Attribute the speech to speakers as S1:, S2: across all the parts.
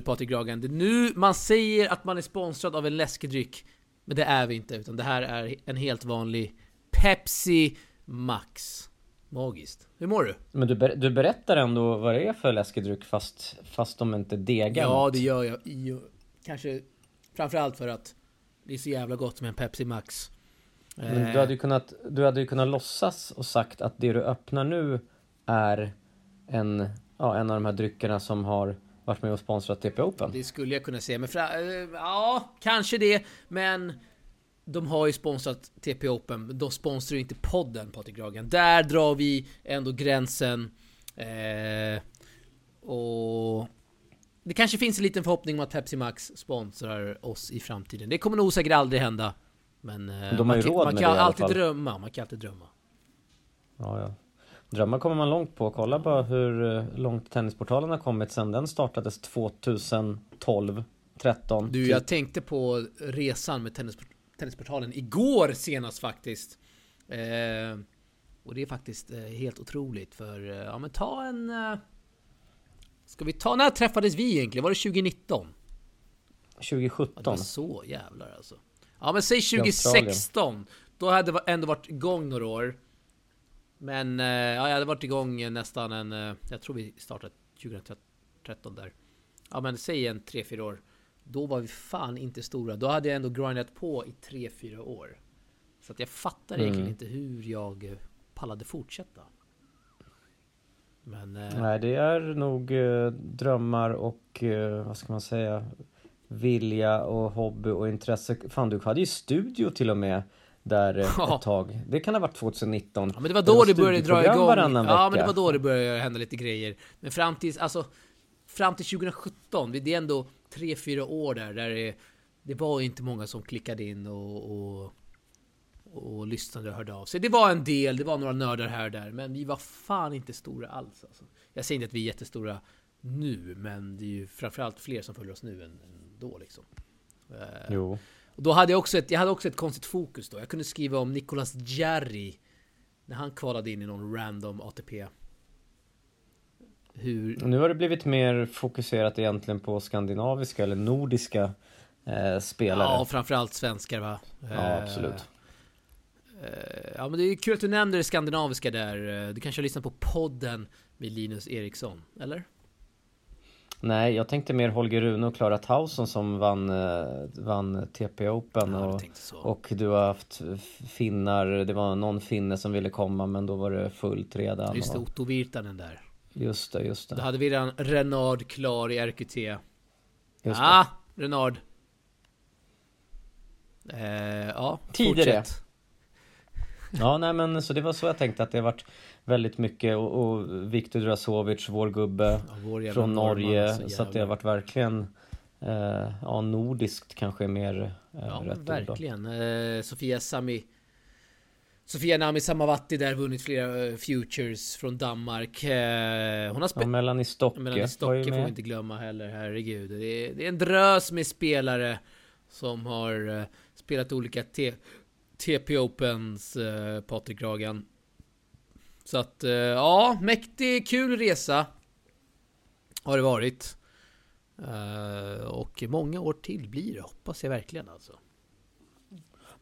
S1: Du Patrik Gragen, det är nu man säger att man är sponsrad av en läskedryck. Men det är vi inte, utan det här är en helt vanlig Pepsi Max. Magiskt. Hur mår du?
S2: Men du, ber du berättar ändå vad det är för läskedryck fast, fast de inte degar
S1: Ja, det gör jag. jag. Kanske framförallt för att det är så jävla gott med en Pepsi Max.
S2: Men du hade ju kunnat, du hade ju kunnat låtsas och sagt att det du öppnar nu är en, ja, en av de här dryckerna som har varit med och sponsrat TP Open.
S1: Det skulle jag kunna säga, men fra, eh, ja, kanske det, men de har ju sponsrat TP Open, de sponsrar ju inte podden Patrik Gragen. Där drar vi ändå gränsen. Eh, och det kanske finns en liten förhoppning om att Pepsi Max sponsrar oss i framtiden. Det kommer nog säkert aldrig hända. Men,
S2: ju
S1: man,
S2: råd
S1: man kan alltid drömma, man kan alltid drömma.
S2: Ja, ja. Drömmar kommer man långt på. Kolla bara hur eh, långt Tennisportalen har kommit sedan den startades 2012, 13.
S1: Du,
S2: typ.
S1: jag tänkte på resan med tennis, Tennisportalen igår senast faktiskt. Eh, och det är faktiskt eh, helt otroligt för, eh, ja men ta en... Ska vi ta, när träffades vi egentligen? Var det 2019? Ja,
S2: 2017.
S1: det var så jävlar alltså. Ja men säg
S2: Australien.
S1: 2016. Då hade det ändå varit igång några år. Men eh, ja, jag hade varit igång nästan en... eh, Jag tror vi startade 2013 där. Ja men säg en 3-4 år. Då var vi fan inte stora. Då hade jag ändå grindat på i 3-4 år. Så att jag fattar
S2: Mm.
S1: egentligen inte hur jag pallade fortsätta. Men... Eh,
S2: Nej, det är nog eh, drömmar och eh, vad ska man säga vilja och hobby och intresse. Fan, du hade ju studio till och med där eh,
S1: Ja.
S2: ett tag. Det kan ha varit 2019.
S1: Ja men det var
S2: Det
S1: då
S2: var
S1: det började dra igång. Ja men det var då det började hända lite grejer. Men fram till, alltså, fram till 2017, det är ändå 3-4 år där, där det, det var inte många som klickade in och, och, och lyssnade och hörde av sig. Det var en del, det var några nördar här och där, men vi var fan inte stora alls. Alltså. Jag säger inte att vi är jättestora nu, men det är ju framförallt fler som följer oss nu än, än då liksom. Eh,
S2: Jo.
S1: Och då hade jag också ett, jag hade också ett konstigt fokus då. Jag kunde skriva om Nicolas Jarry. När han kvalade in i någon random ATP. Hur...
S2: Nu har det blivit mer fokuserat egentligen på skandinaviska eller nordiska eh, spelare.
S1: Ja, framförallt svenskar va?
S2: Ja, absolut.
S1: Eh, Ja men det är kul att du nämner det skandinaviska där. Eh, Du kanske har lyssnat på podden med Linus Eriksson, eller?
S2: Nej, jag tänkte mer Holger Rune och Klara Tauson som vann, eh, vann TP Open.
S1: Ja,
S2: och, och du har haft finnar, det var någon finne som ville komma men då var det fullt redan.
S1: Just det,
S2: och,
S1: Otto Virtanen där.
S2: just det, just
S1: Då
S2: det.
S1: hade vi redan Renard klar i RQT.
S2: Just
S1: ah, Renard. Eh, ja,
S2: Tider
S1: fortsätt.
S2: Ja, nej men så det var så jag tänkte att det varit väldigt mycket och, och Viktor Drasovic, vår gubbe
S1: Ja, vår
S2: från Norge.
S1: alltså,
S2: så att det har varit verkligen eh, Ja, nordiskt kanske är mer eh,
S1: Ja,
S2: rätt
S1: verkligen. Eh, Sofia Sami Sofia Nami Samavati där vunnit flera eh, futures från Danmark. Eh, hon har
S2: Ja,
S1: spelat
S2: Melanie Stocke
S1: Melanie Stocke får vi inte glömma heller, herregud. Det är, det är en drös med spelare som har eh, spelat olika T- TP Opens, Patrik Gragan. Så att, eh, ja, mäktig, kul resa. Har det varit. Eh, och många år till blir det, hoppas jag verkligen alltså.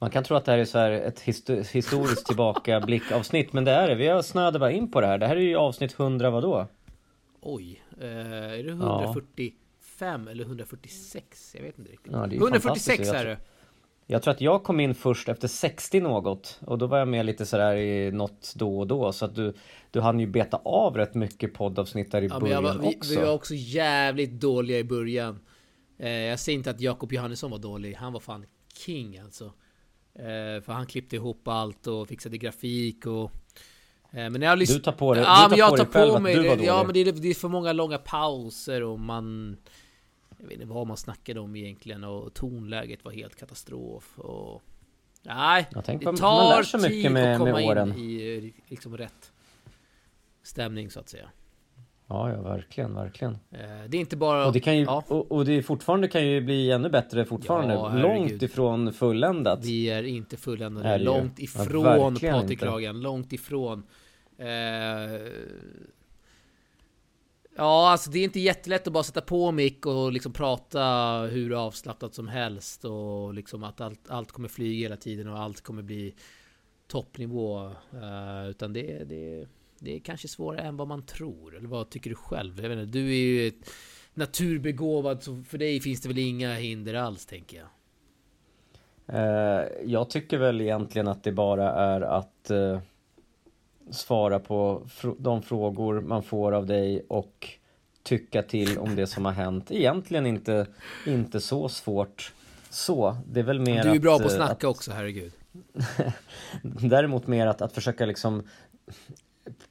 S2: Man kan tro att det här är så här ett histo- historiskt tillbakablick-avsnitt, men det är det. Vi snöade bara in på det här. Det här är ju avsnitt 100 vadå?
S1: Oj, eh, är det 145 eller 146? Jag vet inte riktigt.
S2: Ja, det är ju
S1: 146
S2: fantastiskt.
S1: är det.
S2: Jag tror att jag kom in först efter 60 något och då var jag med lite sådär i något då och då så att du, du hann ju beta av rätt mycket poddavsnitt där i
S1: Ja, jag
S2: början
S1: var, vi,
S2: också.
S1: vi var också jävligt dåliga i början. Eh, jag säger inte att Jakob Johannesson var dålig. Han var fan king alltså. Eh, för han klippte ihop allt och fixade grafik och... Eh, men när jag
S2: Du
S1: lyssnade...
S2: tar på dig,
S1: Ja,
S2: du
S1: men
S2: tar
S1: jag
S2: på
S1: tar
S2: dig själv
S1: på
S2: att
S1: mig
S2: du var dålig.
S1: Ja, men det är, det är för många långa pauser och man... Jag vet inte vad man snackade om egentligen och tonläget var helt katastrof och... Nej, det tar
S2: man lär sig mycket
S1: tid
S2: med-
S1: att komma
S2: med åren.
S1: in i eh, liksom rätt stämning så att säga.
S2: Ja, ja, verkligen, verkligen.
S1: Eh, Det är inte bara...
S2: Och det kan ju,
S1: ja,
S2: och, och det är fortfarande kan ju bli ännu bättre fortfarande.
S1: Ja.
S2: Långt ifrån fulländat.
S1: vi är inte fulländade.
S2: Är.
S1: Långt
S2: Ja,
S1: ifrån
S2: verkligen
S1: Patrik. Kragen. Långt ifrån. Eh, Ja, alltså det är inte jättelätt att bara sätta på mick och liksom prata hur avslappnat som helst och liksom att allt, allt kommer flyga hela tiden och allt kommer bli toppnivå. Uh, utan det, det, det är kanske svårare än vad man tror. Eller vad tycker du själv? Jag menar, du är ju naturbegåvad, så för dig finns det väl inga hinder alls, tänker jag.
S2: Uh, jag tycker väl egentligen att det bara är att uh, svara på fr de frågor man får av dig och tycka till om det som har hänt. Egentligen inte, inte så svårt så. Det är väl mer
S1: Du är bra på att snacka att, också, herregud.
S2: Däremot mer att, att försöka liksom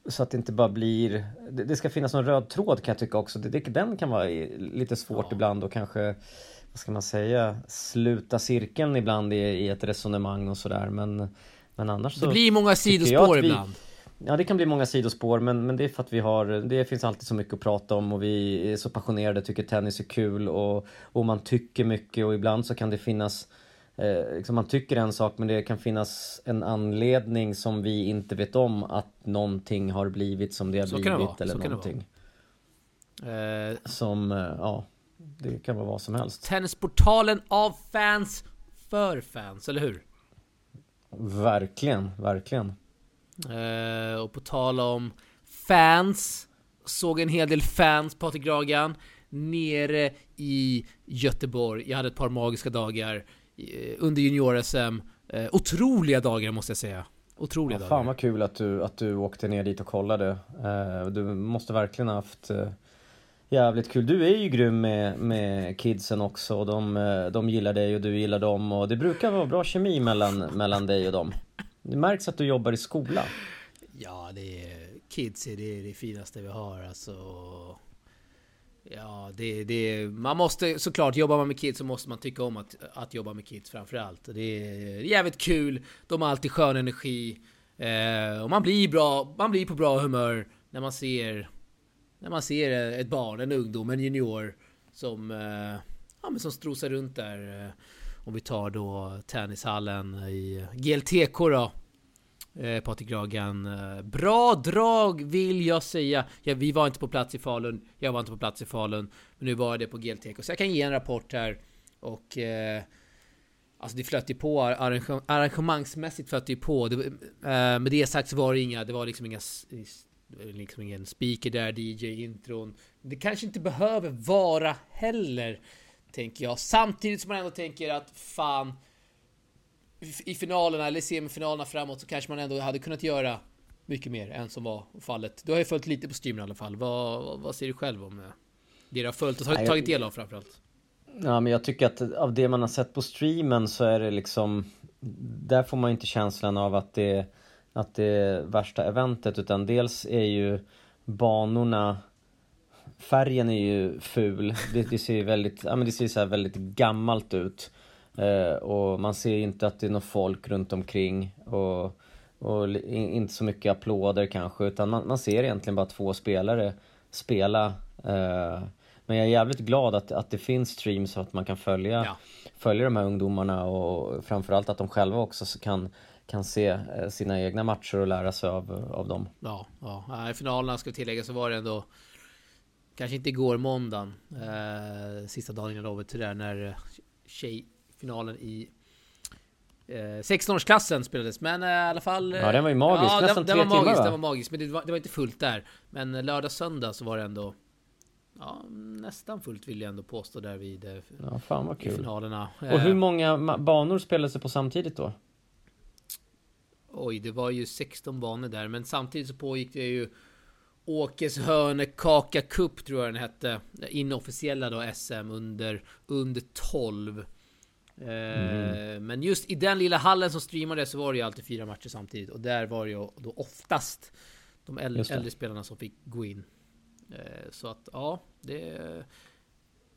S2: så att det inte bara blir det, det ska finnas någon röd tråd kan jag tycka också. Det, det, den kan vara lite svårt ja. ibland och kanske vad ska man säga sluta cirkeln ibland i, i ett resonemang och sådär men men annars
S1: så Det blir många sidospår ibland.
S2: Ja det kan bli många sidospår men, men det är för att vi har Det finns alltid så mycket att prata om och vi är så passionerade, tycker tennis är kul och, och man tycker mycket och ibland så kan det finnas eh, liksom man tycker en sak men det kan finnas en anledning som vi inte vet om att någonting har blivit som det har så blivit eller så någonting. Eh, som, eh, ja, det kan vara vad som helst.
S1: Tennisportalen av fans för fans, eller hur?
S2: Verkligen, verkligen.
S1: Eh, och på tal om fans, såg en hel del fans, Patrik Gragan, nere i Göteborg. Jag hade ett par magiska dagar Eh, under junior-SM. Eh, otroliga dagar måste jag säga. Otroliga ja, dagar.
S2: Fan vad kul att du, att du åkte ner dit och kollade. Du måste verkligen ha haft jävligt kul. Du är ju grym med, med kidsen också de, de gillar dig och du gillar dem och det brukar vara bra kemi mellan, mellan dig och dem. Det märks att du jobbar i skola.
S1: Ja, det är, kids är det, det finaste vi har alltså. Ja, det, det, man måste såklart, jobbar man med kids så måste man tycka om att, att jobba med kids framförallt. Det är jävligt kul, de har alltid skön energi. Eh, och man blir bra, man blir på bra humör när man ser när man ser ett barn, en ungdom, en junior som, eh, ja, men som strosar runt där. Om vi tar då tennishallen i GLTK då. Eh, Patrik Ragan. Eh, bra drag vill jag säga. Ja, vi var inte på plats i Falun. Jag var inte på plats i Falun. Men nu var det på GLTK. Så jag kan ge en rapport här. Och... Eh, alltså det flöt ju på. Arrange arrangemangsmässigt flöt det ju på. Det, eh, med det sagt så var det inga... Det var liksom inga... Liksom ingen speaker där, DJ, intron. Det kanske inte behöver vara heller. Tänker jag. Samtidigt som man ändå tänker att fan i finalerna eller semifinalerna framåt så kanske man ändå hade kunnat göra mycket mer än som var fallet. Du har ju följt lite på streamen i alla fall. Vad, vad, ser du själv om det du har följt och tagit del av framförallt?
S2: Ja, men jag tycker att av det man har sett på streamen så är det liksom Där får man inte känslan av att det Att det är värsta eventet utan dels är ju banorna Färgen är ju ful, det, det ser väldigt, ja men det ser så väldigt gammalt ut Eh, och man ser inte att det är något folk runt omkring och, och inte så mycket applåder kanske utan man, man ser egentligen bara två spelare spela. Eh, men jag är jävligt glad att, att det finns streams så att man kan följa, ja. följa de här ungdomarna och framförallt att de själva också kan kan se eh, sina egna matcher och lära sig av, av dem.
S1: Ja, ja. I finalerna ska vi tillägga så var det ändå Kanske inte igår måndagen eh, Sista dagen innan lovet till där när tjej, finalen i eh, 16-årsklassen spelades, men eh, i alla fall...
S2: ja, den var ju magisk, ja, nästan den, den
S1: var magisk,
S2: timmar,
S1: Den var magisk, men det var, det var inte fullt där. Men eh, lördag, söndag så var det ändå... Ja, nästan fullt vill jag ändå påstå där vid eh,
S2: ja, fan vad kul.
S1: finalerna.
S2: Och hur många banor spelades det på samtidigt då?
S1: Oj, det var ju 16 banor där, men samtidigt så pågick det ju Åkes Hörnekaka Cup tror jag den hette. Inofficiella då SM under, under 12. Mm. Men just i den lilla hallen som streamade så var det ju alltid fyra matcher samtidigt. Och där var det ju då oftast de äldre, äldre spelarna som fick gå in. Eh, så att ja, det...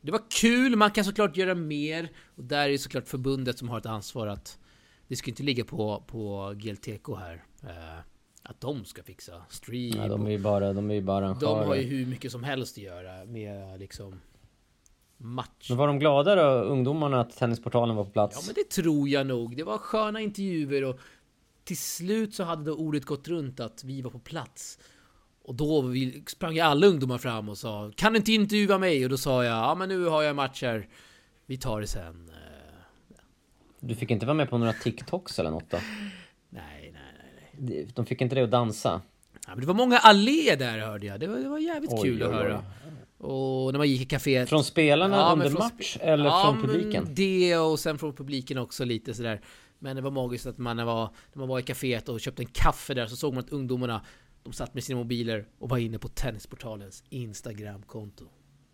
S1: Det var kul, man kan såklart göra mer. Och där är såklart förbundet som har ett ansvar att... Det ska inte ligga på, på GLTK här. Att de ska fixa stream.
S2: Ja, de är ju bara, de är ju bara.
S1: De har ju hur mycket som helst att göra med liksom match.
S2: Men var de glada då, ungdomarna, att Tennisportalen var på plats?
S1: Ja, men det tror jag nog. Det var sköna intervjuer och till slut så hade då ordet gått runt att vi var på plats. Och då vi- sprang ju alla ungdomar fram och sa Kan du inte intervjua mig? Och då sa jag Ja men nu har jag match här Vi tar det sen
S2: Du fick inte vara med på några TikToks eller något då?
S1: Nej, nej, nej, nej
S2: De fick inte det att dansa?
S1: ja, men Det var många allé där hörde jag Det var, det var jävligt
S2: Oj,
S1: kul att
S2: oj, oj.
S1: höra Och när man gick i kaféet
S2: Från spelarna
S1: Ja,
S2: under
S1: från
S2: match eller
S1: ja,
S2: från publiken?
S1: Det och sen från publiken också lite sådär. Men det var magiskt att man var, när man var i kaféet och köpte en kaffe där så såg man att ungdomarna de satt med sina mobiler och var inne på Tennisportalens Instagramkonto.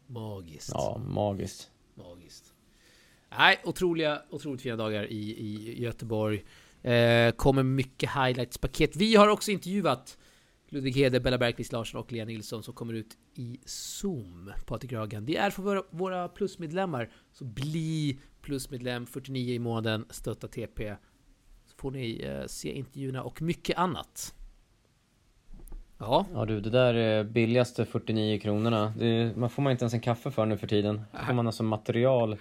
S1: Magiskt.
S2: Ja, magiskt.
S1: Magiskt. Nej, otroliga, otroligt fina dagar i, i Göteborg. Eh, kommer mycket highlights-paket. Vi har också intervjuat Ludvig Hede, Bella Bergqvist Larsson och Lea Nilsson som kommer ut i Zoom. Patrik Ragan. Det är för våra, våra plusmedlemmar. Så bli plusmedlem 49 i månaden. Stötta TP. Så får ni eh, se intervjuerna och mycket annat. Ja,
S2: Ja du, det där är billigaste 49 kronorna. Det, man får man inte ens en kaffe för nu för tiden. Då får man alltså material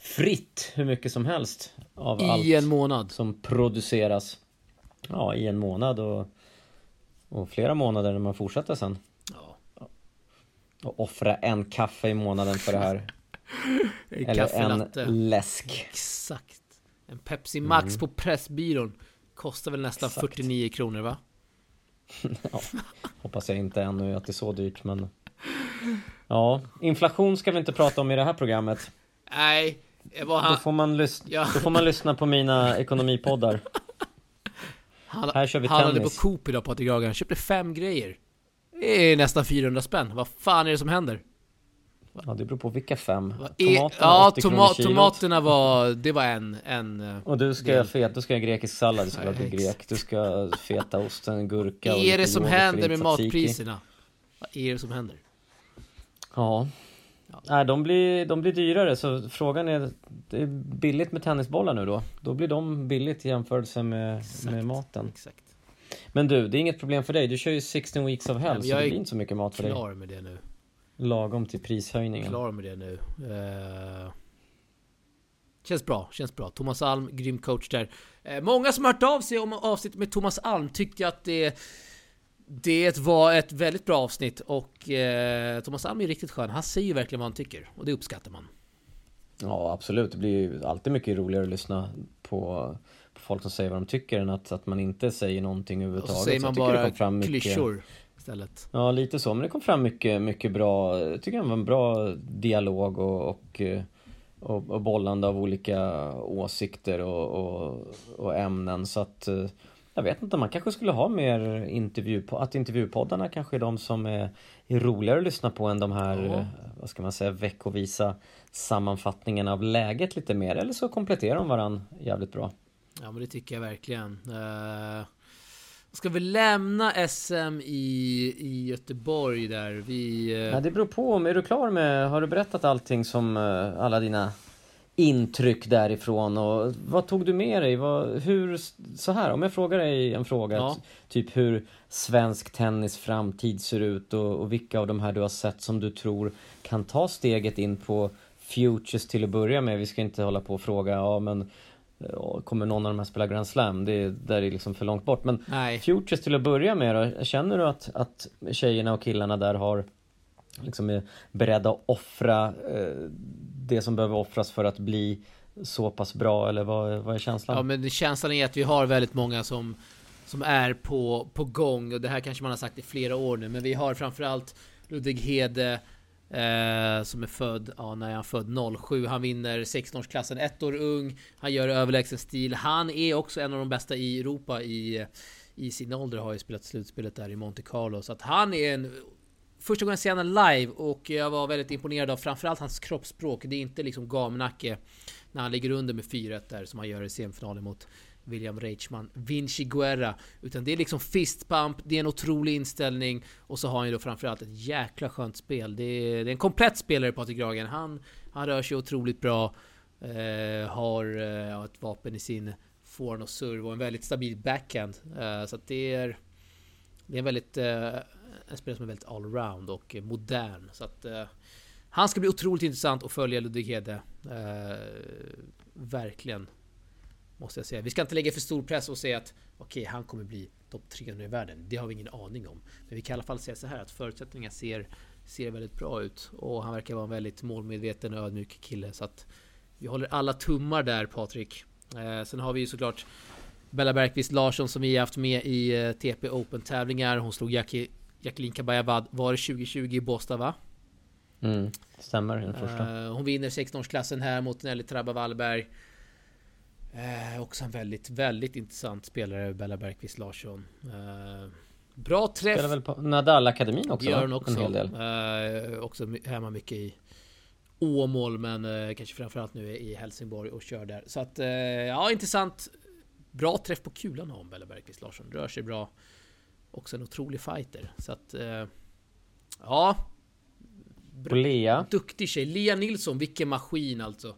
S2: fritt hur mycket som helst av allt
S1: i en månad.
S2: som produceras. Ja, i en månad och, och flera månader när man fortsätter sen.
S1: Ja.
S2: Och offra en kaffe i månaden för det här. Eller en läsk.
S1: Exakt. En Pepsi Max på Pressbyrån kostar väl nästan
S2: Exakt.
S1: 49 kronor va?
S2: Hoppas jag inte ännu att det är så dyrt men... Ja, inflation ska vi inte prata om i det här programmet.
S1: Nej, det var
S2: Då
S1: han,
S2: får man, lys-
S1: Ja.
S2: då får man lyssna på mina ekonomipoddar.
S1: han,
S2: här kör vi
S1: han hade på
S2: tennis.
S1: Coop idag Patrik Hagen. Han köpte fem grejer. Det är nästan 400 spänn. Vad fan är det som händer?
S2: Ja, det beror på vilka fem.
S1: Är-
S2: Tomaterna,
S1: ja,
S2: 80 kronor
S1: toma- tomaterna var... Det var en... en eh,
S2: Och du ska göra fet, du ska göra grekisk sallad du är
S1: Ja,
S2: grek. Du ska ha fetaost, en gurka
S1: Vad är det som händer med
S2: tzatziki.
S1: matpriserna? Vad är det som händer?
S2: Ja. Nej, de blir, de blir dyrare så frågan är, det är billigt med tennisbollar nu då? Då blir de billigt i jämförelse med,
S1: Exakt.
S2: med maten.
S1: Exakt.
S2: Men du, det är inget problem för dig. Du kör ju 16 weeks of hell
S1: men
S2: så
S1: jag
S2: det
S1: är
S2: blir inte så mycket mat för dig.
S1: Klar med det nu.
S2: Lagom till prishöjningen.
S1: Klar med det nu. Eh, känns bra, känns bra. Thomas Alm, grym coach där. Eh, många som har hört av sig om avsnittet med Thomas Alm tyckte att det det var ett väldigt bra avsnitt och eh, Thomas Alm är riktigt skön. Han säger verkligen vad han tycker och det uppskattar man.
S2: Ja, absolut. Det blir ju alltid mycket roligare att lyssna på, på folk som säger vad de tycker än att, att man inte säger någonting
S1: Och
S2: överhuvudtaget.
S1: så säger
S2: Så jag
S1: man
S2: det
S1: bara
S2: fram mycket-
S1: klyschor istället.
S2: Ja, lite så. Men det kom fram mycket, mycket bra. Jag tycker det var en bra dialog och, och, eh, och, och bollande av olika åsikter och, och, och ämnen. Så att eh, jag vet inte, man kanske skulle ha mer intervju att intervjupoddarna kanske är de som är, är roligare att lyssna på än de här, eh, vad ska man säga, veckovisa sammanfattningarna av läget lite mer. Eller så kompletterar de varandra jävligt bra.
S1: Ja men det tycker jag verkligen. Uh, ska vi lämna SM i, i Göteborg där? Vi... eh,
S2: Ja, det beror på. Är du klar med, har du berättat allting som eh, alla dina intryck därifrån och vad tog du med dig? Vad, hur, så här, om jag frågar dig en fråga,
S1: Ja.
S2: typ hur svensk tennis framtid ser ut och, och vilka av de här du har sett som du tror kan ta steget in på Futures till att börja med. Vi ska inte hålla på och fråga, ja men kommer någon av de här spela Grand Slam? Det, där är liksom för långt bort. Men
S1: Nej.
S2: Futures till att börja med då, känner du att, att tjejerna och killarna där har liksom är beredda att offra eh, det som behöver offras för att bli så pass bra eller vad, vad är känslan?
S1: Ja men känslan är att vi har väldigt många som Som är på, på gång och det här kanske man har sagt i flera år nu men vi har framförallt Ludvig Hede eh, Som är född, ja när är han född? 07 Han vinner 16-årsklassen, ett år ung Han gör överlägsen stil Han är också en av de bästa i Europa i I sin ålder har ju spelat slutspelet där i Monte Carlo så att han är en Första gången jag ser honom live och jag var väldigt imponerad av framförallt hans kroppsspråk. Det är inte liksom gamnacke när han ligger under med 4-1 där som han gör i semifinalen mot William Reichman, Vinci Guerra. Utan det är liksom fistpump, det är en otrolig inställning och så har han ju då framförallt ett jäkla skönt spel. Det är, det är en komplett spelare Patrik Gragen. Han, han rör sig otroligt bra. Eh, har eh, ett vapen i sin forehand och serve och en väldigt stabil backhand. Eh, så att det är det är en väldigt eh, en spelare som är väldigt allround och eh, modern. Så att eh, han ska bli otroligt intressant att följa Ludvig Hede. Eh, verkligen. Måste jag säga. Vi ska inte lägga för stor press och säga att okej, han kommer bli topp 300 i världen. Det har vi ingen aning om. Men vi kan i alla fall säga så här att förutsättningarna ser, ser väldigt bra ut. Och han verkar vara en väldigt målmedveten och ödmjuk kille. Så att vi håller alla tummar där Patrik. Eh, sen har vi ju såklart Bella Bergqvist Larsson som vi har haft med i eh, TP Open tävlingar. Hon slog Jackie, Jacqueline Kabayavad, var det 2020 i Båstad va?
S2: Mm, stämmer, den första.
S1: Uh, hon vinner 16-årsklassen här mot Nelly Trabba Wallberg. Uh, också en väldigt, väldigt intressant spelare, Bella Bergqvist Larsson. Uh, bra träff.
S2: Spelar väl på Nadal-akademin också?
S1: Gör hon också.
S2: En hel del.
S1: också hemma mycket i Åmål, men kanske framförallt nu i Helsingborg och kör där. Så att, ja, intressant. Bra träff på kulan hon, Bella Bergqvist Larsson. Rör sig bra. Också en otrolig fighter. Så att, ja.
S2: Och Lea.
S1: Duktig tjej. Lea Nilsson, vilken maskin alltså.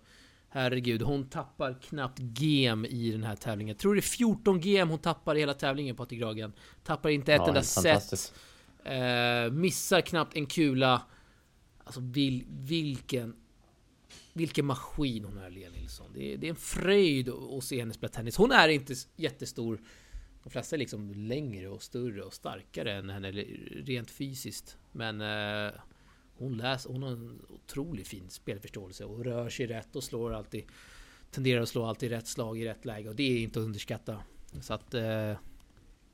S1: Herregud, hon tappar knappt gem i den här tävlingen. Jag tror det är 14 gem hon tappar i hela tävlingen, Patrik Gragen. Tappar inte ett ja, enda set. Eh, missar knappt en kula. Alltså vil, vilken... Vilken maskin hon är, Lea Nilsson. Det är, det är en fröjd att se henne spela tennis. Hon är inte jättestor. De flesta är liksom längre och större och starkare än henne rent fysiskt. Men eh, hon, läser, hon har en otroligt fin spelförståelse och rör sig rätt och slår alltid Tenderar att slå alltid rätt slag i rätt läge och det är inte att underskatta. Så att eh,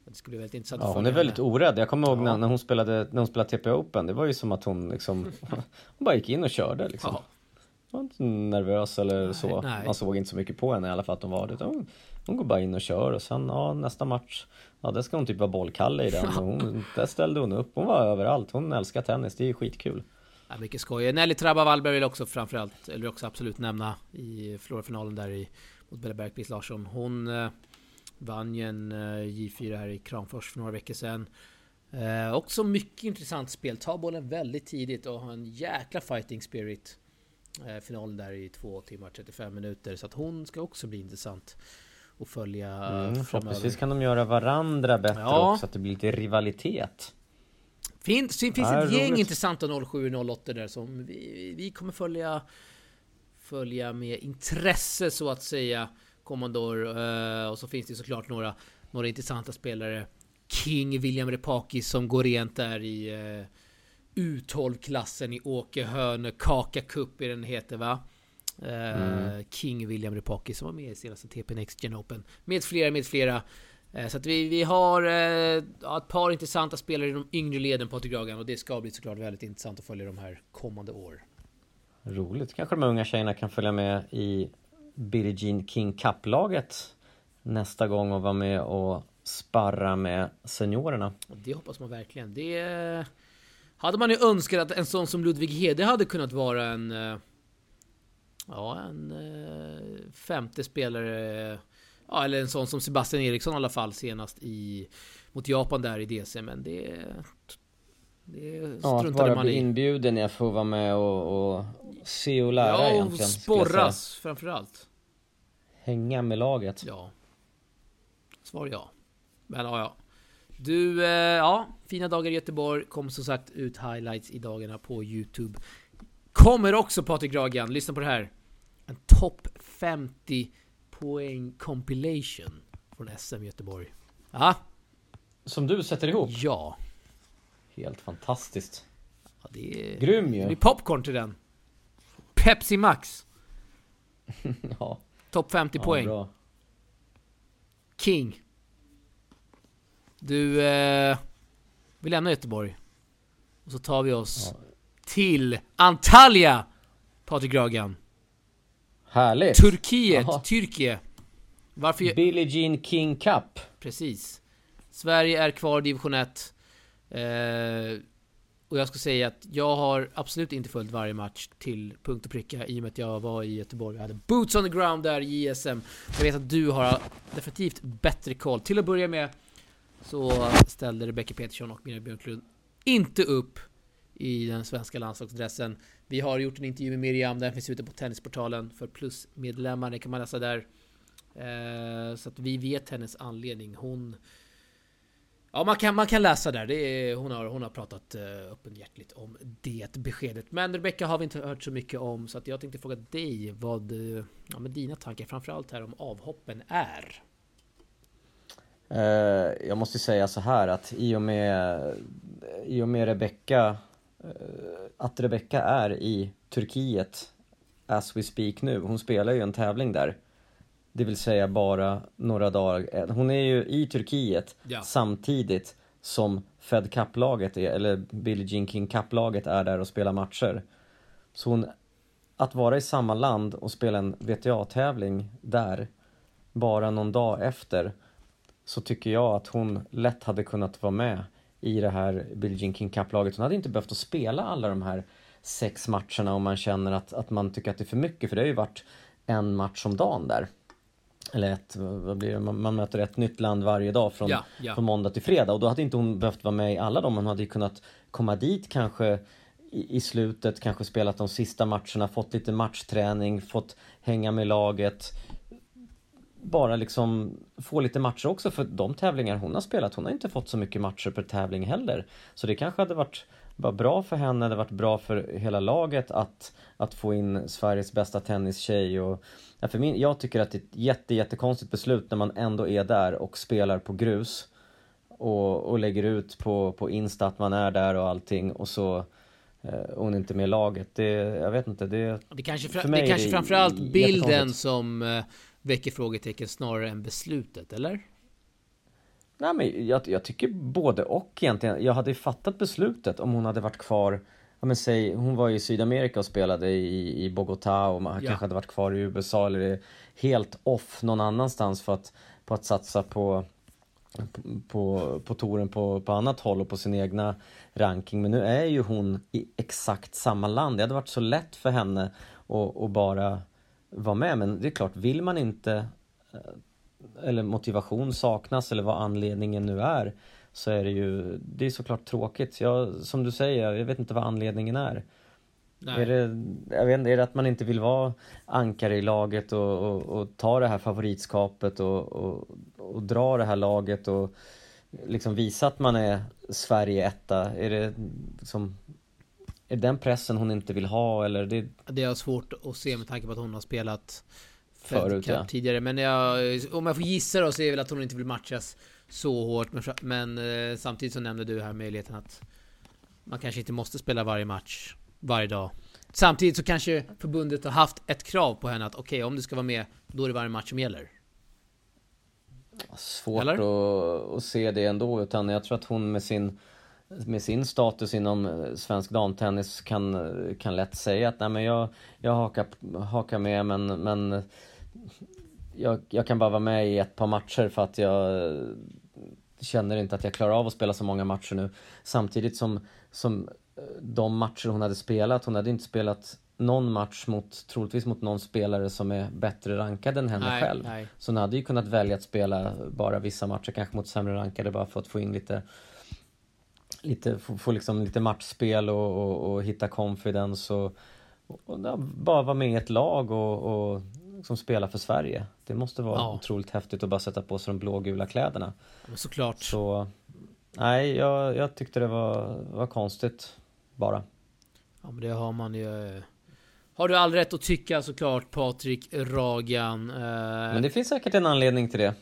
S1: Det skulle bli väldigt intressant
S2: ja, Hon är väldigt orädd. Jag kommer ihåg ja. när, när, hon spelade, när hon spelade TP Open. Det var ju som att hon liksom Hon bara gick in och körde liksom. Ja. Hon var inte nervös eller nej, så. Nej. Man såg inte så mycket på henne i alla fall att hon var det. Hon, hon går bara in och kör och sen ja, nästa match Ja, det ska hon typ vara bollkalle i den. Hon, där ställde hon upp. Hon var överallt. Hon älskar tennis. Det är skitkul.
S1: Ja, mycket skoj. Nelly Trabba Wallberg vill också framförallt, eller också absolut nämna i förlorarfinalen där i, mot Bella Bergqvist Larsson. Hon eh, vann ju en eh, J4 här i Kramfors för några veckor sedan. Eh, också mycket intressant spel. Ta bollen väldigt tidigt och ha en jäkla fighting spirit. Eh, finalen där i 2 timmar 35 minuter. Så att hon ska också bli intressant att följa mm.
S2: Förhoppningsvis kan de göra varandra bättre ja. också, så att det blir lite rivalitet.
S1: Finns, finns ja, ett gäng roligt. intressanta 07 08 där som vi, vi kommer följa följa med intresse så att säga år. Uh, och så finns det såklart några, några intressanta spelare. King William Repaki som går rent där i uh, U12-klassen i Åke Hörne Kaka Cup i den heter va? Mm. King William Repaki som var med i senaste TP Next Gen Open. Med flera, med flera. Eh, så att vi, vi har eh, ett par intressanta spelare i de yngre leden Patrik Gragan och det ska bli såklart väldigt intressant att följa de här kommande år.
S2: Roligt. Kanske de unga tjejerna kan följa med i Billie Jean King Cup-laget nästa gång och vara med och sparra med seniorerna.
S1: Det hoppas man verkligen. Det hade man ju önskat att en sån som Ludvig Hede hade kunnat vara en eh, Ja, en femte spelare Ja, eller en sån som Sebastian Eriksson i alla fall senast i mot Japan där i DC, men det
S2: det ja, att bara bli inbjuden i att få vara med och, och se och lära ja, egentligen.
S1: Ja, sporras framförallt.
S2: Hänga med laget.
S1: Ja. Svar ja. Men ja, ja. Du, eh, ja, fina dagar i Göteborg. Kommer som sagt ut highlights i dagarna på Youtube. Kommer också Patrik Gragan, lyssna på det här. En topp 50 poäng compilation från SM Göteborg. Ja.
S2: Som du sätter ihop?
S1: Ja.
S2: Helt fantastiskt.
S1: Ja, det är...
S2: Grym ju.
S1: Det blir popcorn till den. Pepsi Max. ja. Topp 50 ja, poäng. Bra. King. Du, eh, vi lämnar Göteborg. Och så tar vi oss ja. till Antalya! Patrik Gragan.
S2: Härligt!
S1: Turkiet, Aha. Türkiye.
S2: Varför... Billie Jean King Cup.
S1: Precis. Sverige är kvar i division 1. Eh, och jag ska säga att jag har absolut inte följt varje match till punkt och pricka i och med att jag var i Göteborg och hade boots on the ground där i ISM. Jag vet att du har definitivt bättre koll. Till att börja med så ställde Rebecca Petersson och Miriam Björklund inte upp i den svenska landslagsdressen. Vi har gjort en intervju med Miriam, den finns ute på Tennisportalen för plusmedlemmar, det kan man läsa där. Eh, så att vi vet hennes anledning. Hon... Ja, man kan, man kan läsa där. Det är, hon, har, hon har pratat eh, öppenhjärtligt om det beskedet. Men Rebecca har vi inte hört så mycket om, så att jag tänkte fråga dig vad eh, ja, med dina tankar, framförallt här om avhoppen, är.
S2: Jag måste säga så här att i och med, i och med Rebecca, att Rebecca är i Turkiet as we speak nu, hon spelar ju en tävling där. Det vill säga bara några dagar, eh, hon är ju i Turkiet
S1: Ja.
S2: samtidigt som Fed Cup-laget är, eller Billie Jean King Cup-laget är där och spelar matcher. Så hon, att vara i samma land och spela en VTA-tävling där, bara någon dag efter, så tycker jag att hon lätt hade kunnat vara med i det här Billie Jean King Cup-laget. Hon hade inte behövt att spela alla de här sex matcherna om man känner att, att man tycker att det är för mycket, för det har ju varit en match om dagen där. Eller ett, vad blir det, man, man möter ett nytt land varje dag från,
S1: Ja, ja.
S2: från måndag till fredag och då hade inte hon behövt vara med i alla dem, hon hade ju kunnat komma dit kanske i, i slutet, kanske spelat de sista matcherna, fått lite matchträning, fått hänga med laget bara liksom få lite matcher också för de tävlingar hon har spelat. Hon har inte fått så mycket matcher per tävling heller. Så det kanske hade varit bara bra för henne, det hade varit bra för hela laget att, att få in Sveriges bästa tennistjej och ja, för min, jag tycker att det är ett jätte, jättekonstigt beslut när man ändå är där och spelar på grus och, och lägger ut på, på Insta att man är där och allting och så eh, hon är inte med i laget. Det, jag vet inte, det...
S1: Det kanske, fra,
S2: För mig
S1: det kanske framförallt bilden som eh, väcker frågetecken snarare än beslutet, eller?
S2: Nej men jag, jag tycker både och egentligen. Jag hade ju fattat beslutet om hon hade varit kvar Ja men säg, hon var i Sydamerika och spelade i, i Bogotá och man
S1: Ja.
S2: kanske hade varit kvar i USA eller helt off någon annanstans för att, på att satsa på på, på touren på, på annat håll och på sin egna ranking. Men nu är ju hon i exakt samma land. Det hade varit så lätt för henne att, att bara vara med. Men det är klart, vill man inte eh, eller motivation saknas eller vad anledningen nu är så är det ju, det är såklart tråkigt. Jag, som du säger, jag vet inte vad anledningen är.
S1: Nej.
S2: Är det, jag vet inte, är det att man inte vill vara ankare i laget och, och, och ta det här favoritskapet och, och, och dra det här laget och liksom visa att man är Sverige etta? Är det liksom, är det den pressen hon inte vill ha eller det,
S1: Det är svårt att se med tanke på att hon har spelat
S2: Förut, ja.
S1: tidigare. Men jag, om jag får gissa då så är det väl att hon inte vill matchas så hårt. Men, men eh, samtidigt så nämnde du här möjligheten att man kanske inte måste spela varje match varje dag. Samtidigt så kanske förbundet har haft ett krav på henne att okej, om du ska vara med, då är det varje match som gäller.
S2: svårt att, att se det ändå utan jag tror att hon med sin med sin status inom eh, svensk damtennis kan, eh, kan lätt säga att nej men jag, jag hakar, hakar med men, men jag, jag kan bara vara med i ett par matcher för att jag eh, känner inte att jag klarar av att spela så många matcher nu. Samtidigt som, som de matcher hon hade spelat, hon hade inte spelat någon match mot, troligtvis mot någon spelare som är bättre rankad än henne
S1: Nej,
S2: själv.
S1: nej.
S2: Så hon hade ju kunnat välja att spela bara vissa matcher, kanske mot sämre rankade bara för att få in lite Lite, få, få liksom lite matchspel och, och, och hitta confidence och, och, ja, bara vara med i ett lag och, och liksom spela för Sverige. Det måste vara
S1: Ja.
S2: otroligt häftigt att bara sätta på sig de blågula kläderna.
S1: Men såklart.
S2: Så nej, jag, jag tyckte det var, var konstigt bara.
S1: Ja men det har man ju... eh, Har du all rätt att tycka såklart Patrik Ragan. Eh,
S2: Men det finns säkert en anledning till det.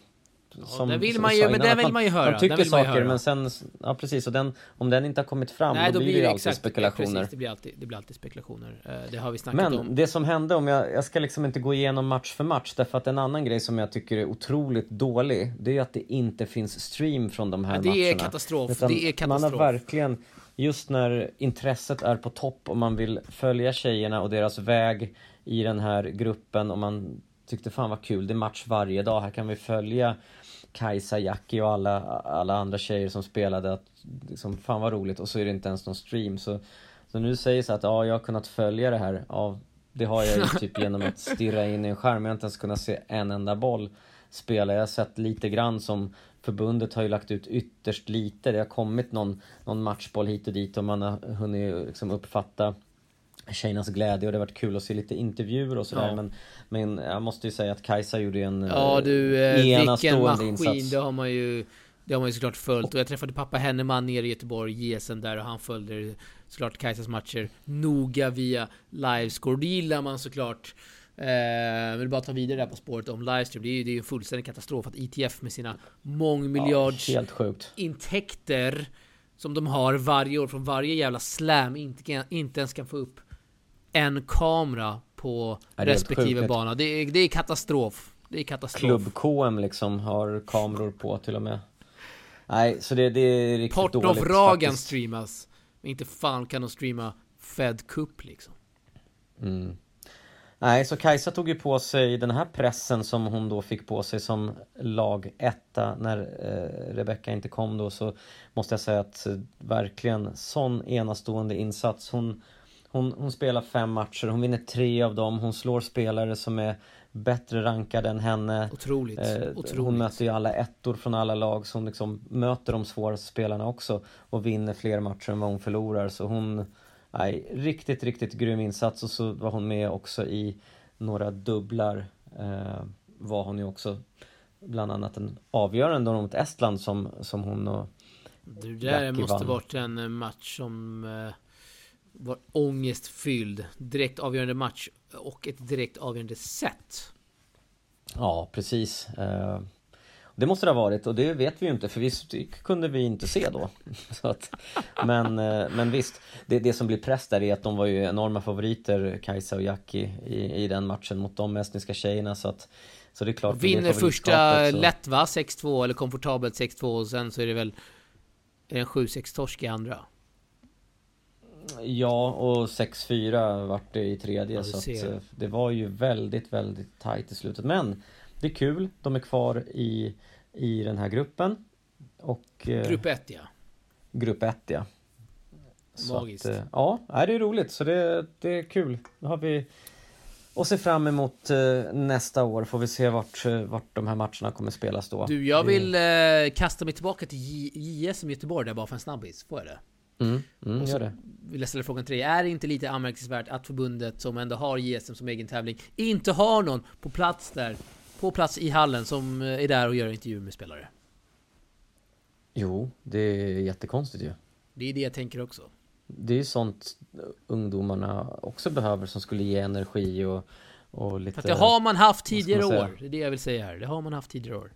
S1: Den vill
S2: som
S1: man ju- men
S2: att
S1: vill
S2: man,
S1: ju höra,
S2: Man
S1: den
S2: tycker
S1: vill ju
S2: saker men sen, ja precis, och den, om den inte har kommit fram
S1: Nej,
S2: då, blir det ju alltid
S1: exakt,
S2: spekulationer.
S1: Precis, det blir alltid, det blir alltid spekulationer. Eh, Det har vi snackat om.
S2: Men det som hände, om jag, jag ska liksom inte gå igenom match för match därför att en annan grej som jag tycker är otroligt dålig det är att det inte finns stream från de här
S1: Ja, det är
S2: matcherna.
S1: katastrof.
S2: Utan
S1: Det är katastrof.
S2: Man har verkligen, just när intresset är på topp och man vill följa tjejerna och deras väg i den här gruppen och man tyckte fan vad kul, det är match varje dag, här kan vi följa Kajsa, Jackie och alla, alla andra tjejer som spelade. Att, liksom, fan vad roligt och så är det inte ens någon stream. Så, så nu säger så att ja, jag har kunnat följa det här. Ja, det har jag ju typ genom att stirra in i en skärm. Jag har inte ens kunnat se en enda boll spela. Jag har sett lite grann som förbundet har ju lagt ut ytterst lite. Det har kommit någon, någon matchboll hit och dit och man har hunnit liksom uppfatta tjejernas glädje och det har varit kul att se lite intervjuer och sådär
S1: Ja.
S2: men, men jag måste ju säga att Kajsa gjorde en
S1: Ja du, eh, vilken
S2: enastående
S1: maskin.
S2: insats.
S1: Det har man ju det har man ju såklart följt och jag träffade pappa Henneman nere i Göteborg, Gesen där och han följde såklart Kajsas matcher noga via livescore. Det gillar man såklart. Eh, vill bara ta vidare där på spåret om livestream. Det är ju det är en fullständig katastrof att ITF med sina mångmiljards
S2: sjukt.
S1: intäkter som de har varje år från varje jävla slam inte, kan- inte ens kan få upp en kamera på
S2: Ja,
S1: respektive
S2: sjukt.
S1: bana. Det är, det är katastrof. Det är katastrof.
S2: Klubb-KM liksom har kameror på till och med. Nej, så det, det är riktigt
S1: Port
S2: dåligt
S1: of Ragan
S2: faktiskt.
S1: streamas. Men inte fan kan de streama Fed Cup liksom.
S2: Mm. Nej, så Kajsa tog ju på sig den här pressen som hon då fick på sig som lag etta när eh, Rebecca inte kom då så måste jag säga att eh, verkligen sån enastående insats. Hon, hon, hon spelar fem matcher, hon vinner tre av dem, hon slår spelare som är bättre rankade än henne.
S1: Otroligt.
S2: Eh,
S1: Otroligt.
S2: Hon möter ju alla ettor från alla lag som liksom möter de svåraste spelarna också och vinner fler matcher än vad hon förlorar så hon Nej, riktigt, riktigt grym insats och så var hon med också i några dubblar eh, var hon ju också bland annat en avgörande mot Estland som, som hon och
S1: Det där
S2: Jackie
S1: måste
S2: vann.
S1: varit en match som eh, var ångestfylld. Direkt avgörande match och ett direkt avgörande set.
S2: Ja, precis. Eh, Det måste det ha varit och det vet vi ju inte för visst kunde vi inte se då. Att, men, eh, men visst, det, det som blir press där är att de var ju enorma favoriter, Kajsa och Jackie, i, i den matchen mot de estniska tjejerna så att Så det är klart
S1: Vinner första
S2: så-
S1: lätt va? 6-2 eller komfortabelt 6-2 och sen så är det väl en 7-6 torsk i andra.
S2: Ja, och 6-4 vart det i tredje
S1: Ja,
S2: så att eh, det var ju väldigt, väldigt tajt i slutet. Men det är kul, de är kvar i, i den här gruppen. Och eh,
S1: Grupp 1 ja.
S2: grupp 1 ja. Så
S1: Magiskt.
S2: Att, eh, ja, det är roligt så det, det är kul. Då har vi och se fram emot nästa år får vi se vart, vart de här matcherna kommer spelas då.
S1: Du, jag vill eh, kasta mig tillbaka till J- JSM Göteborg där bara för en snabbis. Får jag det?
S2: Mm, mm,
S1: Och så
S2: det.
S1: vill jag ställa frågan till dig. Är det inte lite anmärkningsvärt att förbundet som ändå har JSM som egen tävling inte har någon på plats där, på plats i hallen som eh, är där och gör intervjuer med spelare?
S2: Jo, det är jättekonstigt ju.
S1: Det är det jag tänker också.
S2: Det är ju sånt ungdomarna också behöver som skulle ge energi och, och lite...
S1: För att det har man haft
S2: man
S1: tidigare
S2: säga?
S1: år. Det är det jag vill säga här. Det har man haft tidigare år.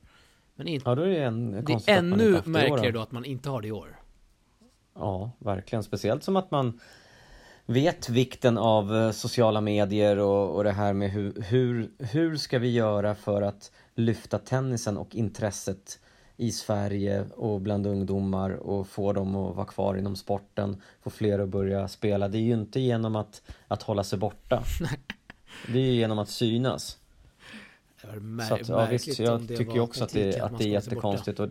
S1: Men inte,
S2: Ja, då är det en
S1: det är
S2: man
S1: ännu märkligare då att man inte har det i år.
S2: Ja, verkligen. Speciellt som att man vet vikten av eh, sociala medier och, och det här med hur, hur, hur ska vi göra för att lyfta tennisen och intresset i Sverige och bland ungdomar och få dem att vara kvar inom sporten, få fler att börja spela. Det är ju inte genom att, att hålla sig borta. Det är ju genom att synas.
S1: Det var mär-
S2: Så att, ja, visst, jag tycker ju också att det, att det är jättekonstigt. Och,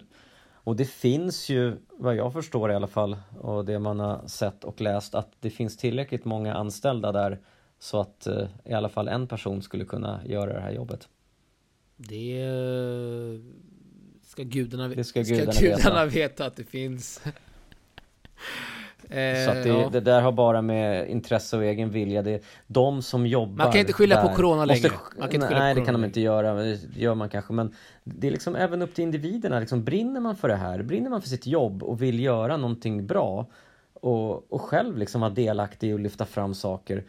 S2: och det finns ju, vad jag förstår i alla fall, och det man har sett och läst, att det finns tillräckligt många anställda där så att eh, i alla fall en person skulle kunna göra det här jobbet.
S1: Det eh, ska gudarna,
S2: Det ska
S1: ska
S2: gudarna
S1: gudarna
S2: veta.
S1: veta att det finns. Eh,
S2: Så att det,
S1: ja.
S2: det där har bara med intresse och egen vilja. Det är de som jobbar
S1: Man kan inte skylla på corona
S2: måste-
S1: längre. Man kan
S2: nej,
S1: på
S2: det kan de inte göra. Det gör man kanske. Men det är liksom även upp till individerna. Liksom, brinner man för det här, brinner man för sitt jobb och vill göra någonting bra och, och själv liksom vara delaktig och lyfta fram saker,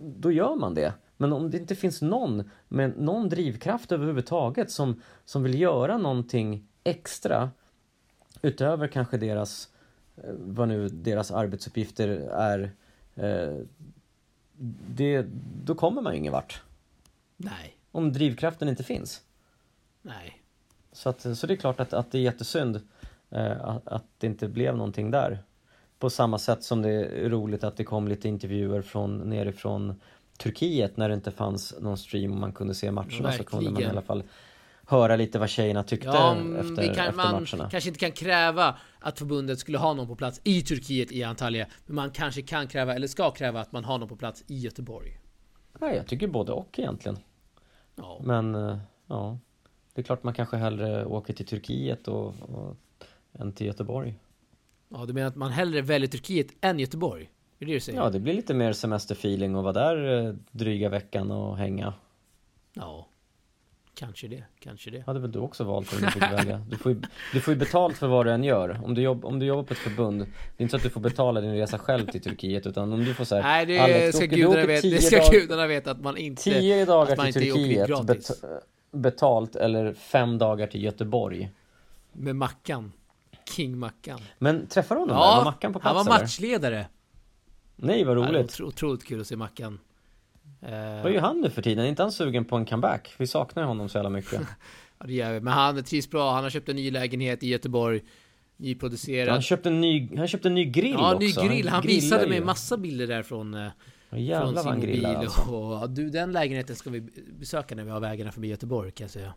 S2: då gör man det. Men om det inte finns någon med någon drivkraft överhuvudtaget som, som vill göra någonting extra utöver kanske deras, vad nu deras arbetsuppgifter är, eh, det, då kommer man ju ingen vart.
S1: Nej,
S2: Om drivkraften inte finns.
S1: nej.
S2: Så, att, så det är klart att, att det är jättesynd eh, att, att det inte blev någonting där. På samma sätt som det är roligt att det kom lite intervjuer från nerifrån Turkiet när det inte fanns någon stream och man kunde se matcherna så kunde man i
S1: Verkligen.
S2: alla fall höra lite vad tjejerna tyckte
S1: Ja,
S2: efter,
S1: mm, vi kan,
S2: efter
S1: man
S2: matcherna.
S1: kanske inte kan kräva att förbundet skulle ha någon på plats i Turkiet i Antalya. Men man kanske kan kräva, eller ska kräva, att man har någon på plats i Göteborg.
S2: Nej, jag tycker både och egentligen.
S1: Ja,
S2: Men eh, ja, det är klart man kanske hellre åker till Turkiet och, och, än till Göteborg.
S1: ja du menar att man hellre väljer Turkiet än Göteborg? Är det det du säger?
S2: Ja, det blir lite mer semesterfeeling och vara där eh, dryga veckan och hänga.
S1: Ja. Kanske det, kanske det.
S2: Hade väl du också valt om du fick välja? Du får, ju, du får ju betalt för vad du än gör. Om du, jobb, om du jobbar på ett förbund, det är inte så att du får betala din resa själv till Turkiet, utan om du får säga
S1: Nej, det
S2: Alex,
S1: ska
S2: åker-
S1: gudarna
S2: tio
S1: det ska
S2: dagar-
S1: gudarna veta att man inte...
S2: Tio dagar
S1: att man
S2: till
S1: inte
S2: Turkiet
S1: gratis.
S2: bet, betalt eller fem dagar till Göteborg.
S1: Med Mackan. King Mackan.
S2: Men träffade du honom där? Var
S1: Ja,
S2: Mackan på
S1: han
S2: plats
S1: var
S2: eller?
S1: matchledare.
S2: Nej vad
S1: Ja, var
S2: roligt.
S1: otro, otroligt kul att se Mackan. Eh,
S2: Vad gör han nu för tiden? Är inte han sugen på en comeback? Vi saknar honom så jävla mycket.
S1: ja, det gör vi. Men han trivs bra, han har köpt en ny lägenhet i Göteborg. Nyproducerad.
S2: Han köpte en ny, han köpte en ny grill
S1: ja,
S2: också.
S1: ny grill. Han
S2: grillar
S1: visade mig massa bilder därifrån. Eh,
S2: Ja, Jävlar
S1: från sin
S2: han
S1: mobil.
S2: alltså.
S1: Och, ja, du, den lägenheten ska vi besöka när vi har vägarna förbi Göteborg kan jag säga.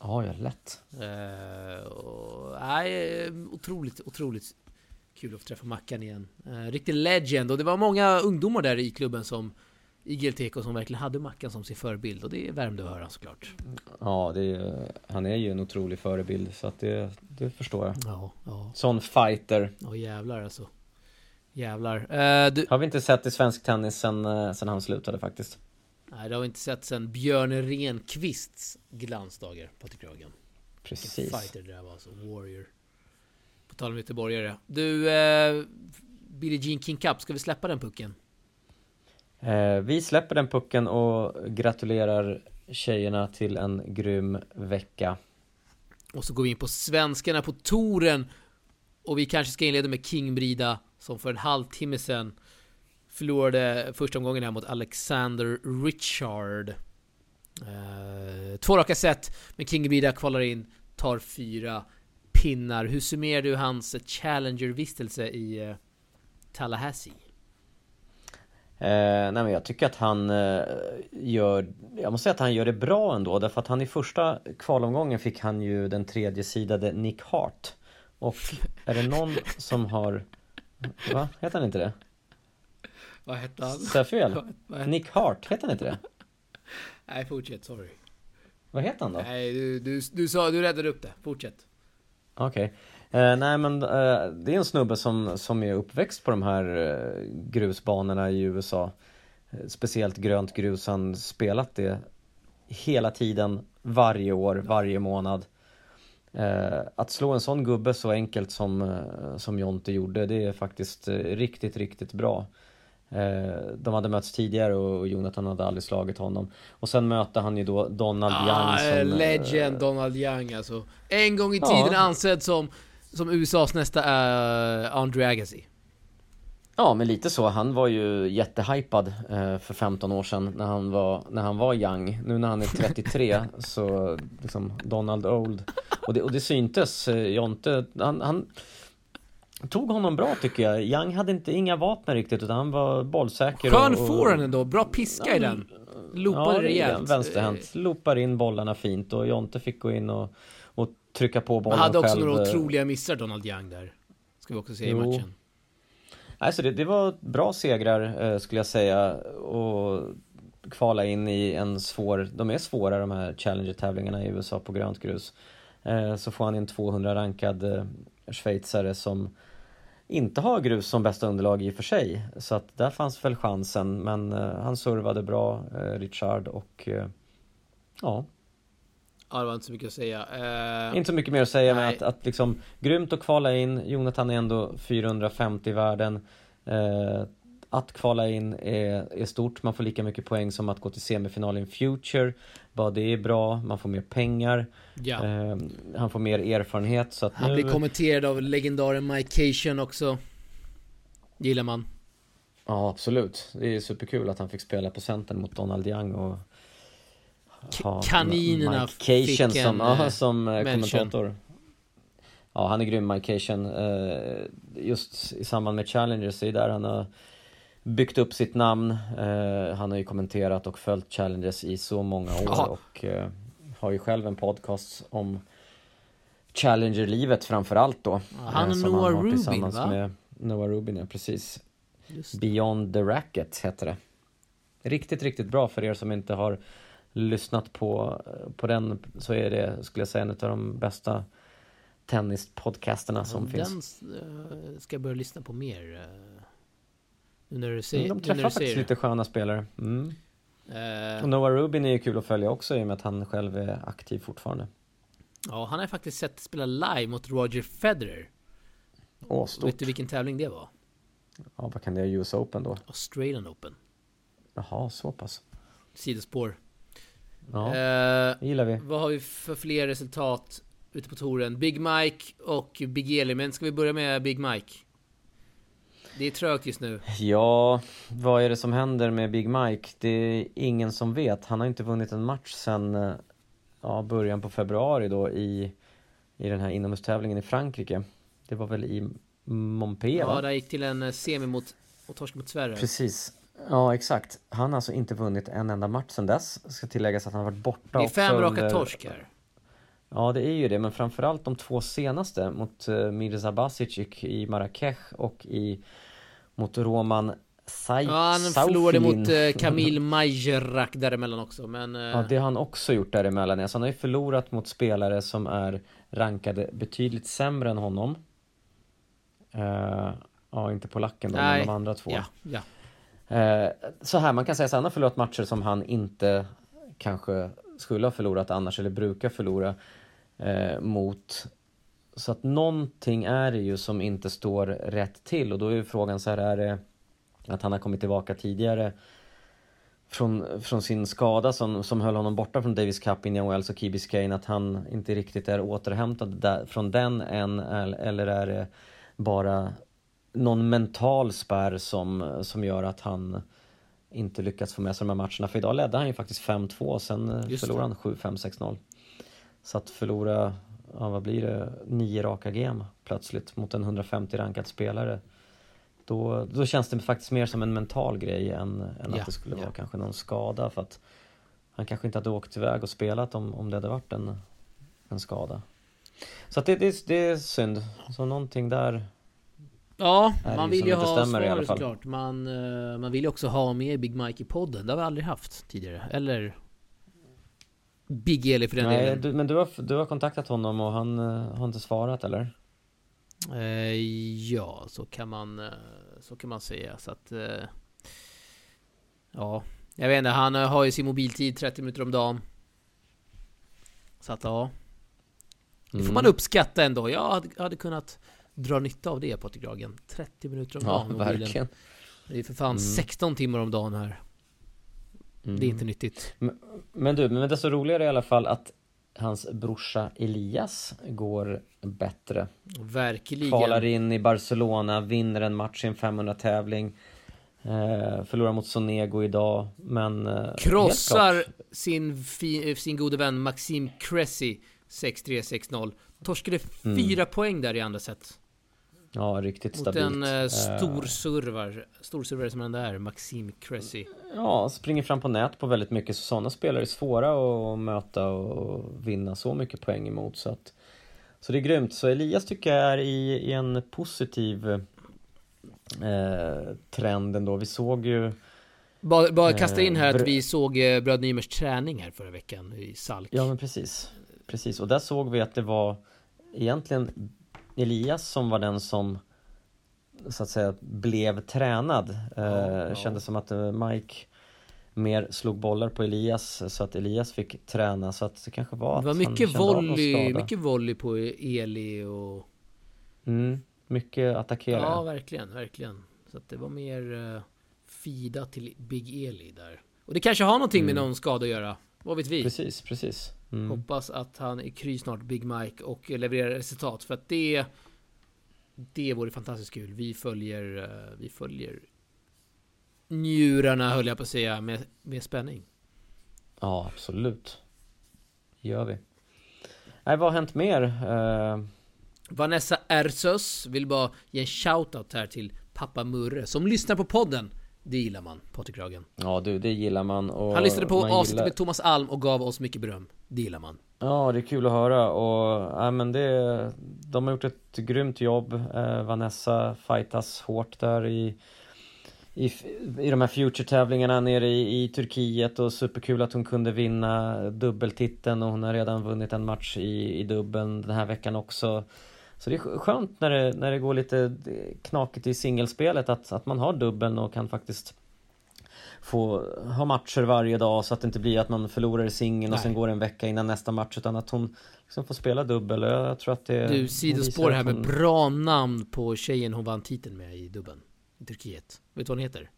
S2: Ja, ja, lätt.
S1: Eh, och, nej, otroligt, otroligt kul att träffa Mackan igen. Eh, riktig legend. Och det var många ungdomar där i klubben som i GLTK som verkligen hade Mackan som sin förebild. Och det värmde att höra såklart.
S2: Ja, det är, han är ju en otrolig förebild så att det, det förstår jag.
S1: Ja, ja,
S2: Sån fighter.
S1: ja jävlar alltså. Jävlar. Eh, du,
S2: Har vi inte sett i svensk tennis sen, eh, sen han slutade faktiskt.
S1: nej, det har vi inte sett sen Björn Renqvists glansdagar, Patrik. Vilken
S2: Precis.
S1: fighter det där var alltså. Warrior. På tal om göteborgare. Du, eh, Billie Jean King Cup, ska vi släppa den pucken?
S2: Eh, vi släpper den pucken och gratulerar tjejerna till en grym vecka.
S1: Och så går vi in på svenskarna på touren. Och vi kanske ska inleda med King Brida som för en halvtimme sedan förlorade första omgången här mot Alexander Richard. Eh, två raka set, men King Brida kvalar in, tar fyra pinnar. Hur summerar du hans Challenger-vistelse i eh, Tallahassee?
S2: Eh, nej men jag tycker att han eh, gör, jag måste säga att han gör det bra ändå därför att han i första kvalomgången fick han ju den tredje sidade Nick Hart. Och är det någon som har, va? Heter han inte det?
S1: Vad hette han?
S2: Sa jag fel? Nick Hart, heter han inte det?
S1: Nej, fortsätt, sorry.
S2: Vad heter han då?
S1: Nej, du, du, du sa, du räddade upp det. Fortsätt.
S2: Okej. Eh, nej men eh, det är en snubbe som, som är uppväxt på de här eh, grusbanorna i USA. Eh, speciellt grönt grus, han spelat det hela tiden, varje år, varje månad. Eh, att slå en sån gubbe så enkelt som, eh, som Jonte gjorde, det är faktiskt riktigt, riktigt bra. De hade mötts tidigare och Jonathan hade aldrig slagit honom. Och sen möter han ju då Donald
S1: Ah,
S2: Young som...
S1: legend Donald Young alltså. En gång i
S2: Ja.
S1: tiden ansedd som, som USAs nästa uh, Andre Agassi.
S2: Ja, men lite så. Han var ju jättehypad eh, för 15 år sedan när han var, när han var young. Nu när han är 33 så liksom Donald Old. Och det, och det syntes. Eh, Jonte, han, han tog honom bra tycker jag. Young hade inte inga vapen riktigt utan han var bollsäker.
S1: Skön forehand ändå, bra piska i den. Loopade
S2: ja,
S1: rejält.
S2: Vänsterhänt. Loopar in bollarna fint och Jonte fick gå in och trycka på bollen
S1: hade också
S2: själv.
S1: några
S2: eh,
S1: otroliga missar Donald Young där. Ska vi också se i matchen.
S2: Alltså det, det var bra segrar eh, skulle jag säga och kvala in i en svår, de är svåra de här Challenger-tävlingarna i USA på grönt grus. Eh, så får han en 200 rankad eh, schweizare som inte har grus som bästa underlag i och för sig. Så att där fanns väl chansen men han servade bra, Richard och ja,
S1: Ja, det var inte så mycket att säga. Eh,
S2: inte så mycket mer att säga med
S1: Nej.
S2: att, att liksom grymt att kvala in, Jonathan är ändå 450 i världen. Eh, att kvala in är, är stort, man får lika mycket poäng som att gå till semifinal i en Future. Bara det är bra, man får mer pengar,
S1: ja.
S2: eh, han får mer erfarenhet så att
S1: Han
S2: nu...
S1: blir kommenterad av legendaren Mike Cation också. Gillar man.
S2: Ja absolut, det är superkul att han fick spela på centern mot Donald Young och
S1: Kaninerna
S2: Mike Cation
S1: fick
S2: som,
S1: en, eh,
S2: som eh,
S1: mention.
S2: kommentator Ja han är grym Mike Cation eh, Just i samband med Challengers, det är där han har byggt upp sitt namn Han har ju kommenterat och följt Challengers i så många år
S1: Ja.
S2: och har ju själv en podcast om Challenger-livet framförallt då
S1: Ja, han och Noah
S2: har
S1: Rubin,
S2: tillsammans
S1: va?
S2: med Noah Rubin, ja precis. Beyond the Racket heter det. Riktigt, riktigt bra för er som inte har lyssnat på, på den så är det, skulle jag säga, en av de bästa tennispodcasterna som
S1: Ja,
S2: finns.
S1: Den eh, ska jag börja lyssna på mer. eh, Nu när du säger,
S2: Mm, De
S1: nu när
S2: träffar faktiskt
S1: säger
S2: lite sköna spelare. Mm. Eh, och Noah Rubin är ju kul att följa också i och med att han själv är aktiv fortfarande.
S1: Ja, han har faktiskt sett spela live mot Roger Federer.
S2: Åh, stort.
S1: Vet du vilken tävling det var?
S2: Ja, vad kan det vara? US Open då?
S1: Australian Open.
S2: Jaha, så pass.
S1: Sidospår.
S2: Ja, eh, gillar vi.
S1: Vad har vi för fler resultat ute på touren? Big Mike och Big Eli. Men ska vi börja med Big Mike? Det är trögt just nu.
S2: Ja, vad är det som händer med Big Mike? Det är ingen som vet. Han har inte vunnit en match sedan eh, ja, början på februari då i, i den här inomhustävlingen i Frankrike. Det var väl i Montpellier
S1: Ja, där gick till en eh, semi mot och torsk mot Sverige.
S2: Precis. Ja, exakt. Han har alltså inte vunnit en enda match sedan dess. Ska tilläggas att han har varit borta
S1: Det är fem raka under... torsk här.
S2: Ja, det är ju det, men framförallt de två senaste mot uh, Mirza Basic i Marrakech och i mot Roman Sai
S1: Ja, han förlorade mot uh, Kamil Majrak däremellan också, men... Uh...
S2: Ja, det har han också gjort däremellan. Alltså, han har ju förlorat mot spelare som är rankade betydligt sämre än honom. Uh, ja, inte polacken då, Nej. men de andra två.
S1: Ja, ja.
S2: Eh, så här, man kan säga att han har förlorat matcher som han inte kanske skulle ha förlorat annars eller brukar förlora eh, mot. Så att någonting är det ju som inte står rätt till och då är ju frågan så här, är det att han har kommit tillbaka tidigare från, från sin skada som, som höll honom borta från Davis Cup, Indian Wells och Key Biscayne, att han inte riktigt är återhämtad där, från den än, eller är det bara någon mental spärr som, som gör att han inte lyckats få med sig de här matcherna. För idag ledde han ju faktiskt 5-2, sen eh, Just förlorade han 7-5, 6-0. Så att förlora, ja vad blir det, nio raka game plötsligt mot en 150 rankad spelare. Då, då känns det faktiskt mer som en mental grej än, än ja, att det skulle vara kanske någon skada. För att han kanske inte hade åkt iväg och spelat om, om det hade varit en, en skada. Så att det, det, det är synd. Så någonting där
S1: Ja, man vill ju ha svar såklart. Man, uh, man vill ju också ha med Big Mike i podden. Det har vi aldrig haft tidigare. Eller Big Eli för den Nej, delen.
S2: Du, men du har, du har kontaktat honom och han uh, har inte svarat eller?
S1: Uh, ja, så kan man, så kan man säga. Så att... ja, jag vet inte. Han har ju sin mobiltid 30 minuter om dagen. Så att ja. Det får mm. man uppskatta ändå. Jag hade, hade kunnat drar nytta av det Patrik Ragen. 30 minuter om dagen.
S2: Ja, verkligen.
S1: Det är för fan mm. 16 timmar om dagen här. Mm. Det är inte nyttigt.
S2: Men, men du, men så roligare i alla fall att hans brorsa Elias går bättre.
S1: Verkligen.
S2: Kvalar in i Barcelona, vinner en match i en 500 tävling. Eh, förlorar mot Sonego idag, men... Eh,
S1: Krossar sin, fi, sin gode vän Maxim Cressy 6-3, 6-0. Torskade mm. fyra poäng där i andra set.
S2: Ja, riktigt stabilt.
S1: Mot en eh, stor servar, stor servare som den där, Maxime Cressy.
S2: Ja, springer fram på nät på väldigt mycket, så sådana spelare är svåra att möta och vinna så mycket poäng emot. Så, att, så det är grymt. Så Elias tycker jag är i, i en positiv eh, trend ändå. Vi såg ju
S1: bara, bara kasta in här att eh, vi såg eh, Bröd Nymers träning här förra veckan i Salk.
S2: Ja men precis. Precis, och där såg vi att det var egentligen Elias som var den som så att säga blev tränad. Ja, eh, ja. Kändes som att eh, Mike mer slog bollar på Elias så att Elias fick träna så att det kanske var
S1: Det var mycket volley, mycket volley på Eli och
S2: mm, Mycket attackera
S1: Ja verkligen, verkligen Så att det var mer uh, Fida till Big Eli där Och det kanske har någonting mm. med någon skada att göra Vad vet vi?
S2: Precis, precis
S1: Mm. Hoppas att han är kry snart, Big Mike, och levererar resultat. För att det... Det vore fantastiskt kul. Vi följer... Eh, vi följer... Njurarna höll jag på att säga, med, med spänning.
S2: Ja, absolut. Gör vi. Nej, vad har hänt mer? Uh...
S1: Vanessa Ersös vill bara ge en shoutout här till pappa Murre som lyssnar på podden. Det gillar man, Patrik Ragen.
S2: Ja du, det gillar man. Och
S1: Han lyssnade på avsnittet gillar... med Thomas Alm och gav oss mycket beröm. Det gillar man.
S2: Ja, det är kul att höra och ja, men det, de har gjort ett grymt jobb. Eh, Vanessa fightas hårt där i, i, i de här Future-tävlingarna nere i, i Turkiet och superkul att hon kunde vinna dubbeltiteln och hon har redan vunnit en match i, i dubbeln den här veckan också. Så det är skönt när det, när det går lite knakigt i singelspelet att, att man har dubbeln och kan faktiskt få ha matcher varje dag så att det inte blir att man förlorar i singeln och sen går en vecka innan nästa match utan att hon liksom får spela dubbel. Jag tror att det...
S1: Du,
S2: hon
S1: sidospår här
S2: att
S1: med
S2: hon-
S1: bra namn på tjejen hon vann titeln med i dubben. I Turkiet. Vet du vad hon heter?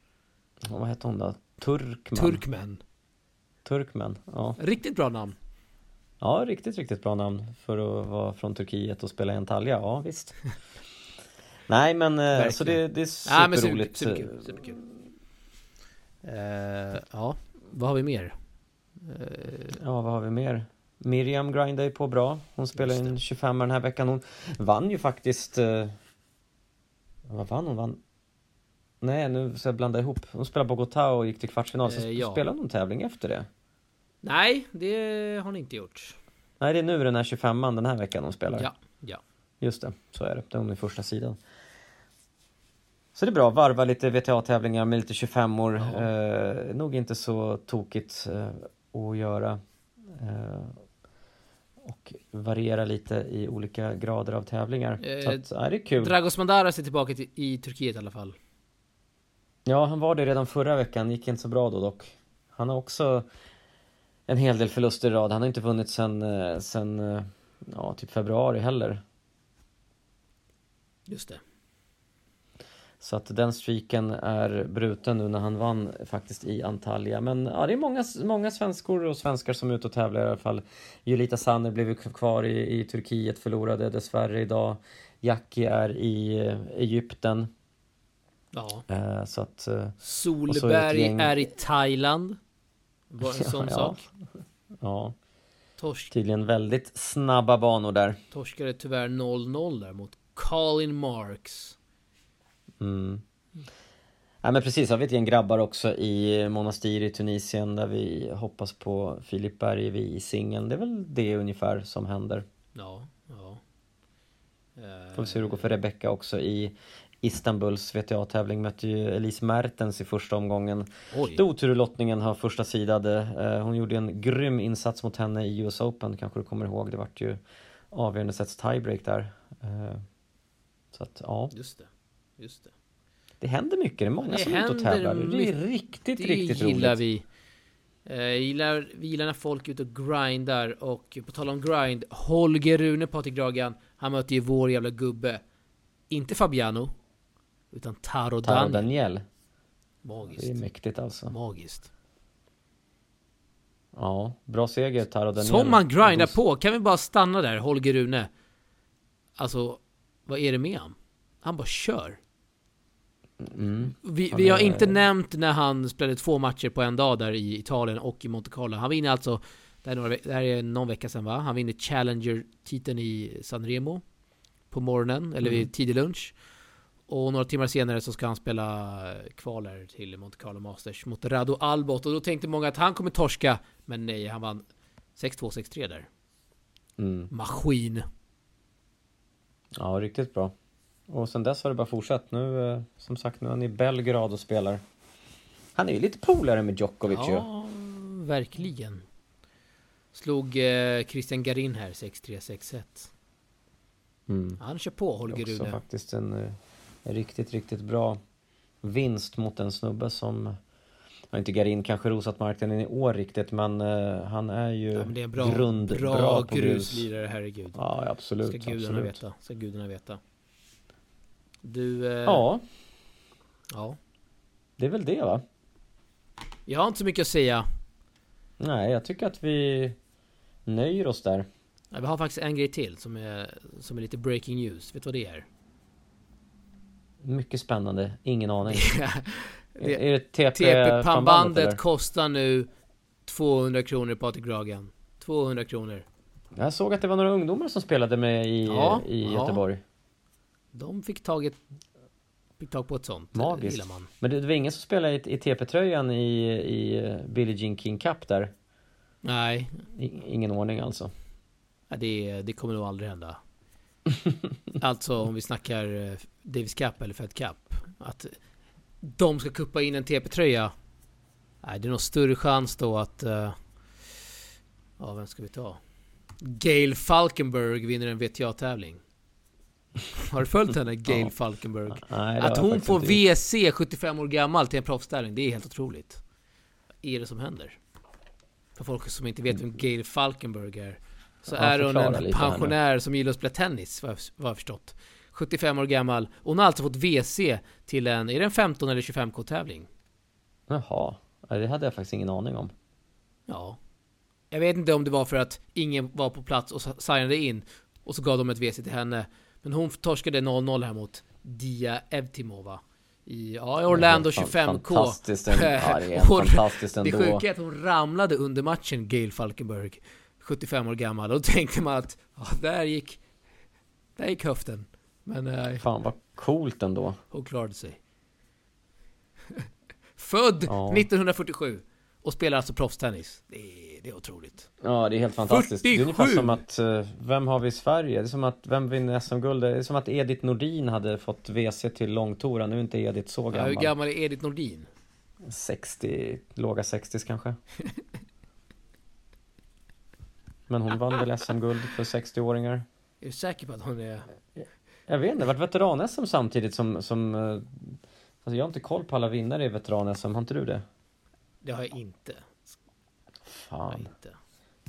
S2: Ja, Vad heter hon då? Turkman?
S1: Turkmen.
S2: Turkmen, ja.
S1: Riktigt bra namn.
S2: Ja, riktigt, riktigt bra namn för att vara från Turkiet och spela i Antalya, ja visst. Nej men eh, så det, det är
S1: Ja, men super,
S2: superroligt.
S1: superkul. superkul. Eh, ja, vad har vi mer? Eh,
S2: Ja, vad har vi mer? Miriam grindar ju på bra. Hon spelar in 25 den här veckan. Hon vann ju faktiskt... Eh, vad vann hon? Vann... Nej, nu ska jag blanda ihop. Hon spelade Bogotá och gick till kvartsfinal. Så
S1: Eh, ja.
S2: spelade hon tävling efter det?
S1: Nej, det har hon inte gjort.
S2: Nej, det är nu den här 25an den här veckan hon spelar.
S1: Ja, ja.
S2: Just det, så är det. Det är i första sidan. Så det är bra, varva lite VTA-tävlingar med lite 25-or.
S1: Ja.
S2: Eh, nog inte så tokigt eh, att göra. Eh, och variera lite i olika grader av tävlingar.
S1: Eh,
S2: så att, ja, det är kul.
S1: Dragos Mandaras är tillbaka till, i Turkiet i alla fall.
S2: Ja, han var det redan förra veckan. Gick inte så bra då dock. Han har också en hel del förluster i rad. Han har inte vunnit sen, eh, sen eh, ja, typ februari heller.
S1: Just det.
S2: Så att den streaken är bruten nu när han vann faktiskt i Antalya. Men ja, det är många, många svenskor och svenskar som är ute och tävlar i alla fall. Julita Sanner blev kvar i, i Turkiet, förlorade dessvärre idag. Jackie är i eh, Egypten.
S1: Ja.
S2: Eh, så att...
S1: Solberg
S2: gäng-
S1: är i Thailand. Var en sån
S2: Ja,
S1: sak.
S2: ja,
S1: Torsk,
S2: tydligen väldigt snabba banor där.
S1: torskade tyvärr 0-0 där mot Colin Marks.
S2: Mm. Ja, men precis, har vi ett gäng grabbar också i Monastir i Tunisien där vi hoppas på Filip Bergevi i singeln. Det är väl det ungefär som händer.
S1: Ja, ja.
S2: Får vi se hur det går för Rebecca också i Istanbuls VTA-tävling. Mötte ju Elise Mertens i första omgången.
S1: Oj.
S2: Otur i lottningen har första sidade. Eh, Hon gjorde en grym insats mot henne i US Open, kanske du kommer ihåg. Det vart ju avgörande sets tiebreak där. Eh, Så att ja,
S1: Just det. Just det.
S2: det händer mycket. Det är många
S1: Det
S2: som är ute och tävlar. Det är riktigt,
S1: Det
S2: riktigt
S1: gillar
S2: roligt.
S1: vi. Eh, gillar, vi gillar när folk är ute och grindar och på tal om grind, Holger Rune Patrik Dragan, han möter ju vår jävla gubbe. Inte Fabiano, utan Taro,
S2: Taro
S1: Daniel.
S2: Daniel. Det
S1: Magiskt.
S2: är mäktigt alltså.
S1: Magiskt.
S2: Ja, bra seger Taro Daniel.
S1: Som man grindar på, kan vi bara stanna där, Holger Rune. Alltså, vad är det med han? Han bara kör.
S2: Mm.
S1: Vi, vi har inte nämnt när han spelade två matcher på en dag där i Italien och i Monte Carlo. Han vinner alltså, det här är, några, ve- det här är någon vecka sedan va? Han vinner Challenger-titeln i Sanremo på morgonen, eller vid
S2: Mm.
S1: tidig lunch. Och några timmar senare så ska han spela kvaler till Monte Carlo Masters mot Rado Albot. Och då tänkte många att han kommer torska, men nej, han vann 6-2, 6-3 där.
S2: Mm.
S1: Maskin.
S2: Ja, riktigt bra. Och sen dess har det bara fortsatt. Nu, eh, som sagt, nu är han i Belgrad och spelar. Han är ju lite polare med Djokovic ju.
S1: Ja, verkligen. Slog eh, Christian Garin här 6-3, 6-1.
S2: Mm.
S1: Han kör på Holger
S2: Också
S1: Rune.
S2: faktiskt en, eh, en riktigt, riktigt bra vinst mot en snubbe som har inte Garin kanske rosat marknaden i år riktigt men eh, han är ju
S1: Ja, det är bra,
S2: grund,
S1: bra,
S2: på grus.
S1: gruslirare, herregud.
S2: Ja, absolut.
S1: Ska gudarna
S2: absolut.
S1: veta. Ska gudarna veta. Du, eh,
S2: Ja,
S1: ja.
S2: det är väl det va?
S1: Jag har inte så mycket att säga.
S2: Nej, jag tycker att vi nöjer oss där.
S1: Nej, Vi har faktiskt en grej till som är, som är lite breaking news. Vet du vad det är?
S2: Mycket spännande, ingen aning. Är det TP-pannbandet
S1: kostar nu 200 kronor Patrik Gragan. 200 kronor.
S2: Jag såg att det var några ungdomar som spelade med i,
S1: Ja,
S2: i
S1: ja.
S2: Göteborg.
S1: De fick tag, fick tag på ett sånt. Det
S2: Magiskt.
S1: man.
S2: Men det, det var ingen som spelade i, i TP-tröjan i, i eh, Billie Jean King Cup där?
S1: Nej,
S2: I, ingen ordning alltså.
S1: Ja, det, det kommer nog aldrig hända. alltså om vi snackar eh, Davis Cup eller Fed Cup. Att de ska kuppa in en TP-tröja. Nej, det är nog större chans då att... eh, ja, vem ska vi ta? Gail Falkenberg vinner en VTA-tävling. Har du följt henne, Gail
S2: Ja.
S1: Falkenberg?
S2: Nej,
S1: Att hon får. WC 75 år gammal till en proffstävling, det är helt otroligt. är det som händer? För folk som inte vet vem Gail Falkenberg är. Så är hon en pensionär som gillar att spela tennis, vad jag, vad jag förstått. 75 år gammal. Hon har alltså fått WC till en, är det en 15 eller 25k tävling?
S2: Jaha, Ja, det hade jag faktiskt ingen aning om.
S1: Ja. Jag vet inte om det var för att ingen var på plats och signade in och så gav de ett WC till henne. Men hon torskade 0-0 här mot Dia Evtimova. I, ja, i Orlando
S2: Fan-
S1: 25K.
S2: Fantastiskt, ändå. ja, det är fantastiskt
S1: Det
S2: ändå.
S1: sjuka är att hon ramlade under matchen, Gail Falkenberg. 75 år gammal. Och då tänkte man att, ja, där gick, där gick höften. Men eh,
S2: Fan vad coolt ändå.
S1: hon klarade sig. Född
S2: Ja.
S1: 1947. Och spelar alltså proffstennis. Det är, det är otroligt.
S2: Ja, det är helt fantastiskt. Det är ungefär
S1: 47.
S2: som att, eh, vem har vi i Sverige? Det är som att, vem vinner SM-guld? Det är som att Edith Nordin hade fått WC till långtoren. Nu är inte Edith så
S1: Ja, hur
S2: gammal.
S1: gammal är Edith Nordin?
S2: 60, låga 60 kanske. Men hon vann väl SM-guld för 60-åringar?
S1: Är du säker på att hon är...
S2: Jag vet inte, vart veteran-SM samtidigt som, som eh, Alltså jag har inte koll på alla vinnare i veteran-SM, har inte du det?
S1: Det har jag inte. Har jag
S2: Fan,
S1: inte.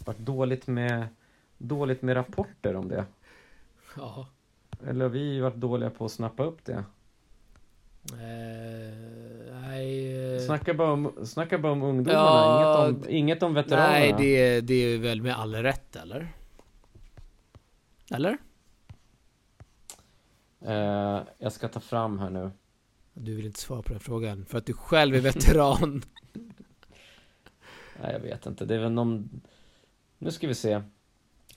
S2: vart dåligt med Dåligt med rapporter om det
S1: Ja.
S2: Eller har vi varit dåliga på att snappa upp det?
S1: Eh, nej. eh,
S2: Snacka bara om, snacka bara om ungdomarna,
S1: Ja,
S2: inget, om, inget om veteranerna
S1: Nej, det, det är väl med all rätt, eller? Eller?
S2: eh, Jag ska ta fram här nu
S1: Du vill inte svara på den frågan, för att du själv är veteran.
S2: Nej jag vet inte, det är väl någon Nu ska vi se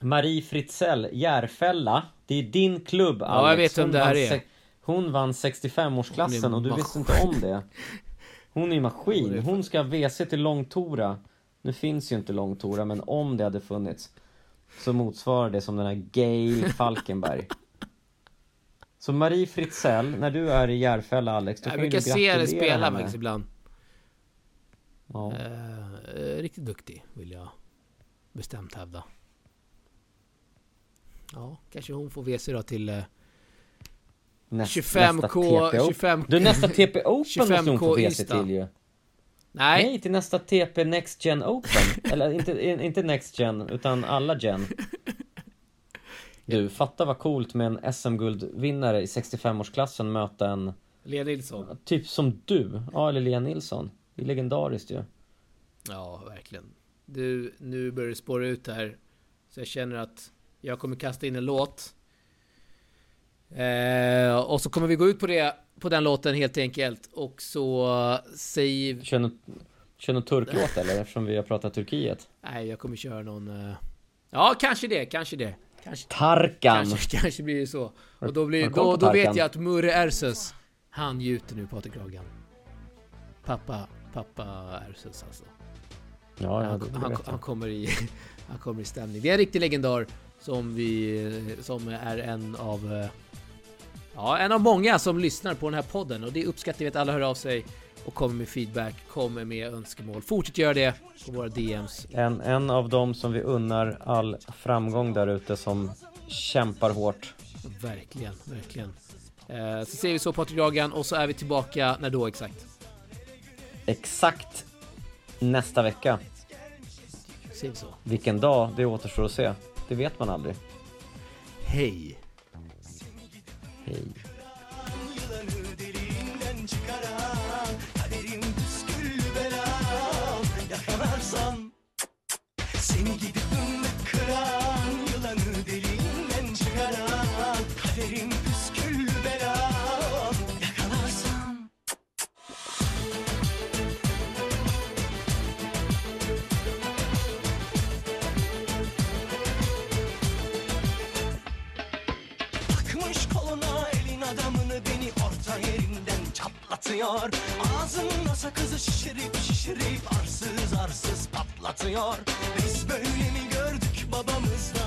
S2: Marie Fritzell, Järfälla Det är din klubb Alex
S1: Ja, jag vet vem det här är.
S2: Hon vann 65-årsklassen
S1: Hon är
S2: och du visste inte om det Hon är
S1: Hon
S2: maskin, hon ska ha WC till Långtora Nu finns ju inte Långtora men om det hade funnits Så motsvarar det som den här Gail Falkenberg Så Marie Fritzell, när du är i Järfälla Alex, då
S1: Jag
S2: kan ju
S1: brukar se henne spela faktiskt ibland.
S2: Ja.
S1: Eh, eh, riktigt duktig, vill jag bestämt hävda. Ja, kanske hon får WC då till eh,
S2: Näst,
S1: 25K,
S2: nästa TP
S1: 25
S2: Du nästa TP Open måste hon få
S1: 25K
S2: WC till ju.
S1: Nej,
S2: Nej, till nästa TP Next Gen Open. Eller inte, inte Next Gen, utan alla Gen. Du, fatta vad coolt med en SM-guldvinnare i 65-årsklassen möta en
S1: Lea Nilsson.
S2: Typ som du, ja eller Lea Nilsson. Det är legendariskt ju.
S1: Ja, verkligen. Du, nu börjar det spåra ut här. Så jag känner att jag kommer kasta in en låt. Eh, och så kommer vi gå ut på det, på den låten helt enkelt. Och så säger...
S2: Kör någon, kör någon turklåt eller? Eftersom vi har pratat Turkiet
S1: Nej, jag kommer köra någon... Eh, ja, kanske det, kanske det. Kanske,
S2: Tarkan!
S1: kanske, kanske blir det så. Och då, blir, då, då vet jag att Murre Erses, han njuter nu Patrik Ragan. Pappa, pappa Erses alltså.
S2: Ja, ja,
S1: han, han, han, kommer i, han kommer i stämning. Det är en riktig legendar som vi, som är en av, eh, ja, en av många som lyssnar på den här podden och det uppskattar vi att alla hör av sig och kommer med feedback, kommer med önskemål. Fortsätt göra det på våra DMs.
S2: en, en av dem som vi unnar all framgång där ute som kämpar hårt
S1: Verkligen, verkligen. Eh, så säger vi så Patrik Ragan och så är vi tillbaka, när då exakt?
S2: Exakt nästa vecka
S1: Säger vi så.
S2: Vilken dag, det återstår att se. Det vet man aldrig.
S1: Hej!
S3: Hey. Kaderim püsküllü bela Yakalarsan Seni gidi çatlatıyor Ağzımda sakızı şişirip şişirip arsız arsız patlatıyor. Biz böyle mi gördük babamızdan